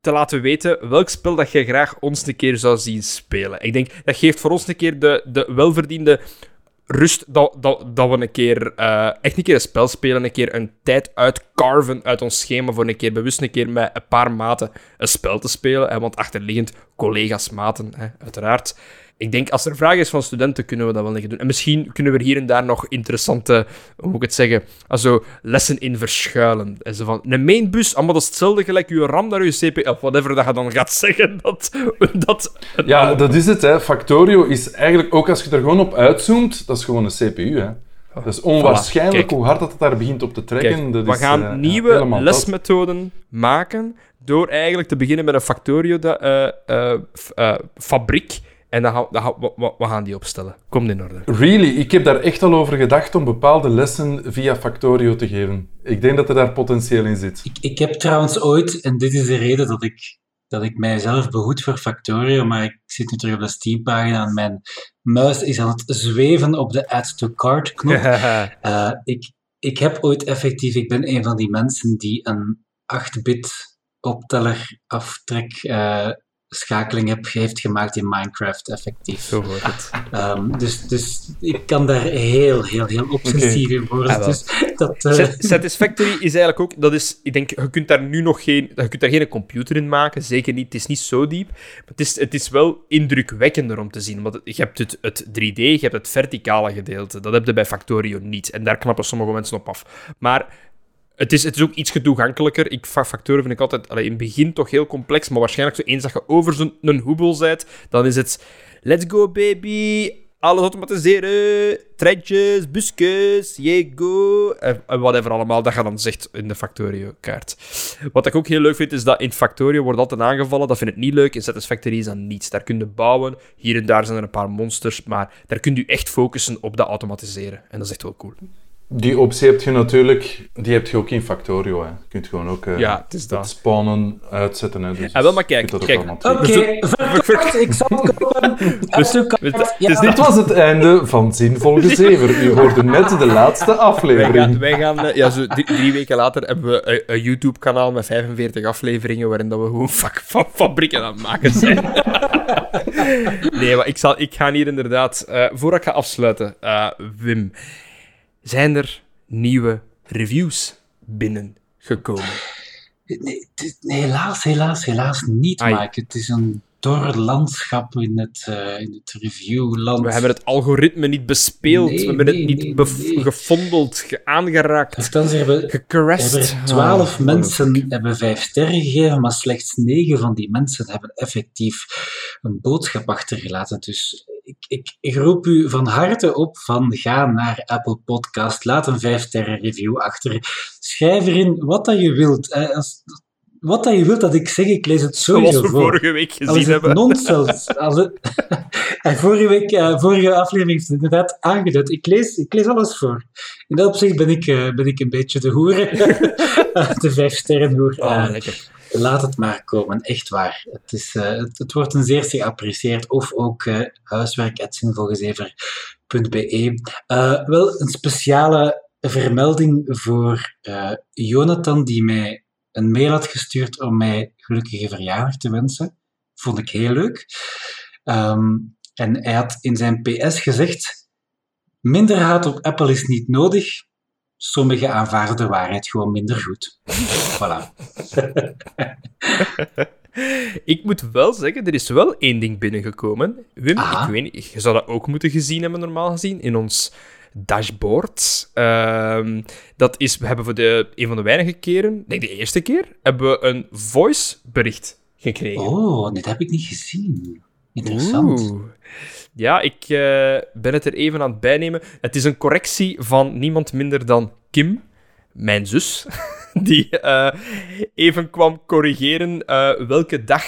te laten weten welk spel dat je graag ons een keer zou zien spelen. Ik denk, dat geeft voor ons een keer de, de welverdiende rust dat, dat, dat we een keer, eh, echt een keer een spel spelen, een keer een tijd uitcarven uit ons schema voor een keer bewust een keer met een paar maten een spel te spelen. Hè, want achterliggend collega's, maten, hè, uiteraard. Ik denk, als er vraag is van studenten, kunnen we dat wel keer doen. En misschien kunnen we er hier en daar nog interessante, hoe moet ik het zeggen, also, lessen in verschuilen. En zo van, een mainbus, allemaal dat is hetzelfde gelijk je RAM naar je CPU, of whatever dat je dan gaat zeggen. Dat, dat, Ja, dat is het. Hè. Factorio is eigenlijk, ook als je er gewoon op uitzoomt, dat is gewoon een CPU. Hè. Dat is onwaarschijnlijk hoe hard dat het daar begint op te trekken. Kijk, dat we is, gaan eh, nieuwe lesmethoden maken door eigenlijk te beginnen met een Factorio da- eh, eh, f- eh, fabriek. En dan gaan, dan we, we- gaan die opstellen. Komt in orde. Really, ik heb daar echt al over gedacht om bepaalde lessen via Factorio te geven. Ik denk dat er daar potentieel in zit. Ik, ik heb trouwens ooit, en dit is de reden dat ik, dat ik mijzelf behoed voor Factorio, maar ik zit nu terug op de Steam-pagina en mijn muis is aan het zweven op de Add to Cart knop. Eh, ik, ik heb ooit effectief, ik ben een van die mensen die een 8-bit opteller aftrek eh, schakeling heb, heeft gemaakt in Minecraft effectief. Zo hoort het. Ehm, dus, dus ik kan daar heel, heel, heel obsessief in worden. Ah, dus dat, eh, Sat- Satisfactory is eigenlijk ook, dat is, ik denk, je kunt daar nu nog geen, je kunt daar geen computer in maken, zeker niet, het is niet zo diep, maar het is, het is wel indrukwekkender om te zien, want je hebt het, het 3D, je hebt het verticale gedeelte, dat heb je bij Factorio niet, en daar knappen sommige mensen op af. Maar het is, het is ook iets toegankelijker. Ik, fa- Factorio vind ik altijd in het begin toch heel complex, maar waarschijnlijk zo eens dat je over zo'n hoebel bent, dan is het let's go baby, alles automatiseren, treintjes, busjes, yeah, go, en en whatever allemaal, dat je dan zegt in de Factorio-kaart. Wat ik ook heel leuk vind, is dat in Factorio wordt altijd aangevallen, dat vind ik niet leuk, in Satisfactory is dat niets. Daar kun je bouwen, hier en daar zijn er een paar monsters, maar daar kun je echt focussen op dat automatiseren. En dat is echt wel cool. Die optie heb je natuurlijk, die heb je ook in Factorio. Hè. Je kunt gewoon ook eh, Ja, het is dat. spawnen uitzetten. Hè. Dus Ah, wel, maar kijk, kijk. Oké, verkocht, ik zal het kopen. Ja. is Dit was het einde van Zinvol Gezever. U hoorde net de laatste Wij gaan, aflevering. wij gaan eh, ja, zo drie, drie weken later hebben we een, een YouTube-kanaal met 45 afleveringen waarin dat we gewoon vak, fa- fabrieken aan het maken zijn. nee, maar ik, zal, ik ga hier inderdaad... eh voordat ik ga afsluiten, eh, Wim, zijn er nieuwe reviews binnengekomen? Nee, nee, helaas, helaas, helaas niet, Ai. Mike. Het is een dor landschap in het, eh, in het reviewland. We hebben het algoritme niet bespeeld, Nee, we hebben nee, het niet nee, gefondeld, ge- aangeraakt, hebben, gecrashed. twaalf Ah, mensen hebben vijf sterren gegeven, maar slechts negen van die mensen hebben effectief een boodschap achtergelaten. Dus ik, ik roep u van harte op van ga naar Apple Podcast, laat een vijf sterren review achter. Schrijf erin wat dat je wilt. Als, wat dat je wilt dat ik zeg, ik lees het Zoals sowieso we voor. vorige week gezien hebben. nonsens. Als het... en vorige, week, eh, vorige aflevering is het inderdaad aangeduid. Ik lees, ik lees alles voor. In dat opzicht ben ik, eh, ben ik een beetje de hoer. de vijf sterren hoer. Oh, Eh, lekker. laat het maar komen, echt waar. Het, is, het, het wordt een zeer geapprecieerd. Of ook eh huiswerk.zinvolgezever.be. Wel een speciale vermelding voor Jonathan, die mij een mail had gestuurd om mij gelukkige verjaardag te wensen. Vond ik heel leuk. Ehm, en hij had in zijn PS gezegd: minder haat op Apple is niet nodig. Sommigen aanvaarden de waarheid gewoon minder goed. Voilà. Ik moet wel zeggen, er is wel één ding binnengekomen. Wim, Aha. ik weet niet, je zou dat ook moeten gezien hebben, normaal gezien, in ons dashboard. Ehm, dat is, we hebben voor de, een van de weinige keren, nee, de eerste keer, hebben we een voice bericht gekregen. Oh, dit heb ik niet gezien. Interessant. Oeh. Ja, ik eh, ben het er even aan het bijnemen. Het is een correctie van niemand minder dan Kim. mijn zus, die eh, even kwam corrigeren eh, welke dag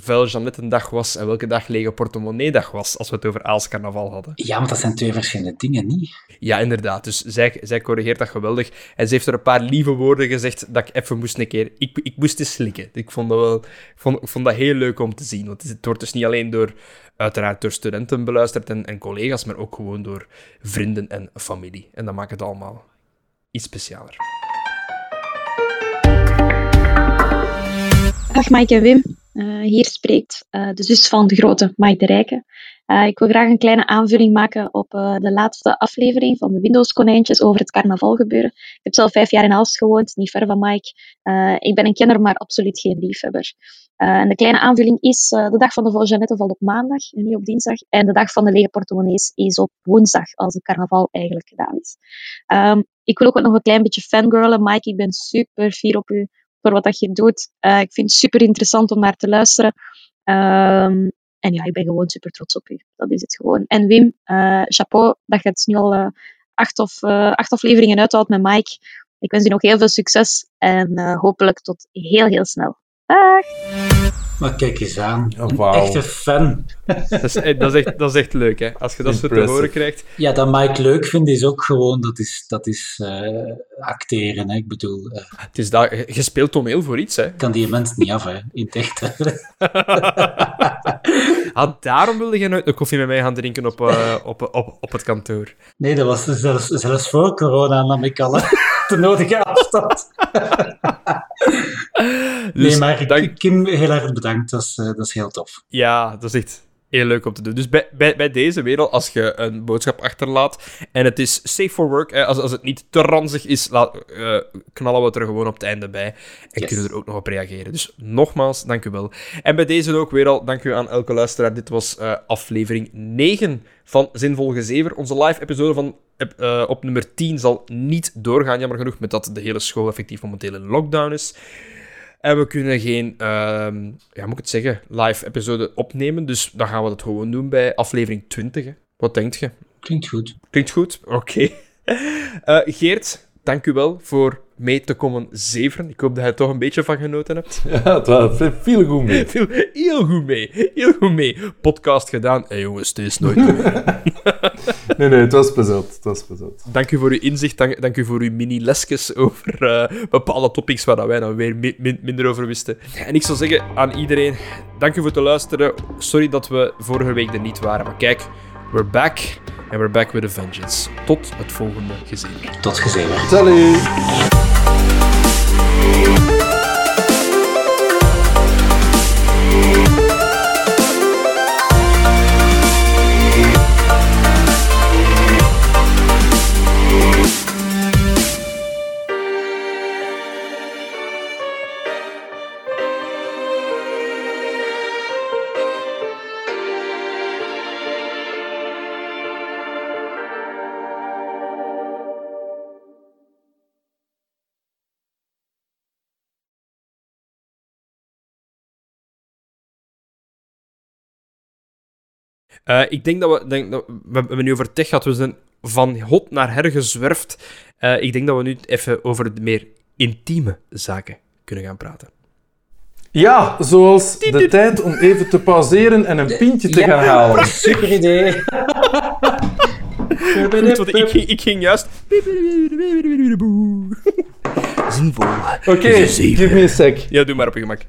vuil Jeannette-dag was en welke dag lege portemonnee-dag was, als we het over Aals carnaval hadden. Ja, maar dat zijn twee verschillende dingen, niet? Ja, inderdaad. Dus zij, zij corrigeert dat geweldig. En ze heeft er een paar lieve woorden gezegd dat ik even moest een keer... Ik, ik moest eens slikken. Ik vond dat wel... Ik vond, ik vond dat heel leuk om te zien. Want het wordt dus niet alleen door... Uiteraard door studenten beluisterd en, en collega's, maar ook gewoon door vrienden en familie. En dat maakt het allemaal iets specialer. Dag Mike en Wim. Uh, hier spreekt uh, de zus van de grote Mike de Rijke. Uh, ik wil graag een kleine aanvulling maken op de laatste aflevering van de Windows-konijntjes over het carnavalgebeuren. Ik heb zelf vijf jaar in Aalst gewoond, niet ver van Mike. ik ben een kenner, maar absoluut geen liefhebber. en de kleine aanvulling is, de dag van de volle Jeannette valt op maandag en niet op dinsdag. En de dag van de lege portemonnees is op woensdag, als het carnaval eigenlijk gedaan is. Um, ik wil ook nog een klein beetje fangirlen. Mike, ik ben super fier op u voor wat dat je doet. Uh, ik vind het super interessant om naar te luisteren. Um, en ja, ik ben gewoon super trots op u. Dat is het gewoon. En Wim, uh, chapeau dat je het nu al uh, acht, of, acht afleveringen uithoudt met Mike. Ik wens je nog heel veel succes en hopelijk tot heel, heel snel. Dag! Maar kijk eens aan. Oh, een wow. echte fan. Dat is, eh, dat, is echt, dat is echt leuk, hè? Als je dat zo te horen krijgt. Ja, dat Mike leuk vindt is ook gewoon, dat is, dat is eh, acteren. Hè. Ik bedoel, eh, Het is dat, je speelt toneel voor iets, hè? kan die mens niet af, hè, in het echt. Ah, daarom wilde je nooit een koffie met mij gaan drinken op, eh, op, op, op het kantoor. Nee, dat was zelfs, zelfs voor corona nam ik al de nodige afstand. Dus nee, maar dank- Kim, heel erg bedankt. Dat is, eh, dat is heel tof. Ja, dat is echt heel leuk om te doen. Dus bij, bij, bij deze wereld, als je een boodschap achterlaat en het is safe for work, als, als het niet te ranzig is, laat, eh, knallen we het er gewoon op het einde bij en Yes. kunnen we er ook nog op reageren. Dus nogmaals, dank u wel. En bij deze ook weer al, dank u aan elke luisteraar. Dit was eh, aflevering 9 van Zinvol Gezever. Onze live episode van op nummer 10 zal niet doorgaan, jammer genoeg, met dat de hele school effectief momenteel in lockdown is. En we kunnen geen, ehm, ja, moet ik het zeggen, live episode opnemen. Dus dan gaan we dat gewoon doen bij aflevering 20. hè. Wat denkt je? Klinkt goed. Klinkt goed? Oké. Eh, Geert, dank u wel voor mee te komen zeveren. Ik hoop dat je er toch een beetje van genoten hebt. Ja, het was veel goed mee. Viel heel goed mee. Heel goed mee. Podcast gedaan. Hé jongens, het is nooit. Nee, nee, het was plezant. Het was plezant. Dank u voor uw inzicht. Dank, dank u voor uw mini-lesjes over eh, bepaalde topics waar dat wij dan weer mi- min- minder over wisten. En ik zou zeggen aan iedereen, dank u voor het luisteren. Sorry dat we vorige week er niet waren. Maar kijk, we're back. And we're back with a vengeance. Tot het volgende gezin. Tot gezever. Salut! Eh, ik denk dat we... Denk dat, we hebben nu over tech gehad. We zijn van hot naar her gezwerfd. Eh, ik denk dat we nu even over de meer intieme zaken kunnen gaan praten. Ja, zoals de tijd om even te pauzeren en een pintje te gaan halen. Super idee. Goed, want ik, ging- ik ging juist... Zinvol. Oké, give me a sec. Ja, doe maar op je gemak.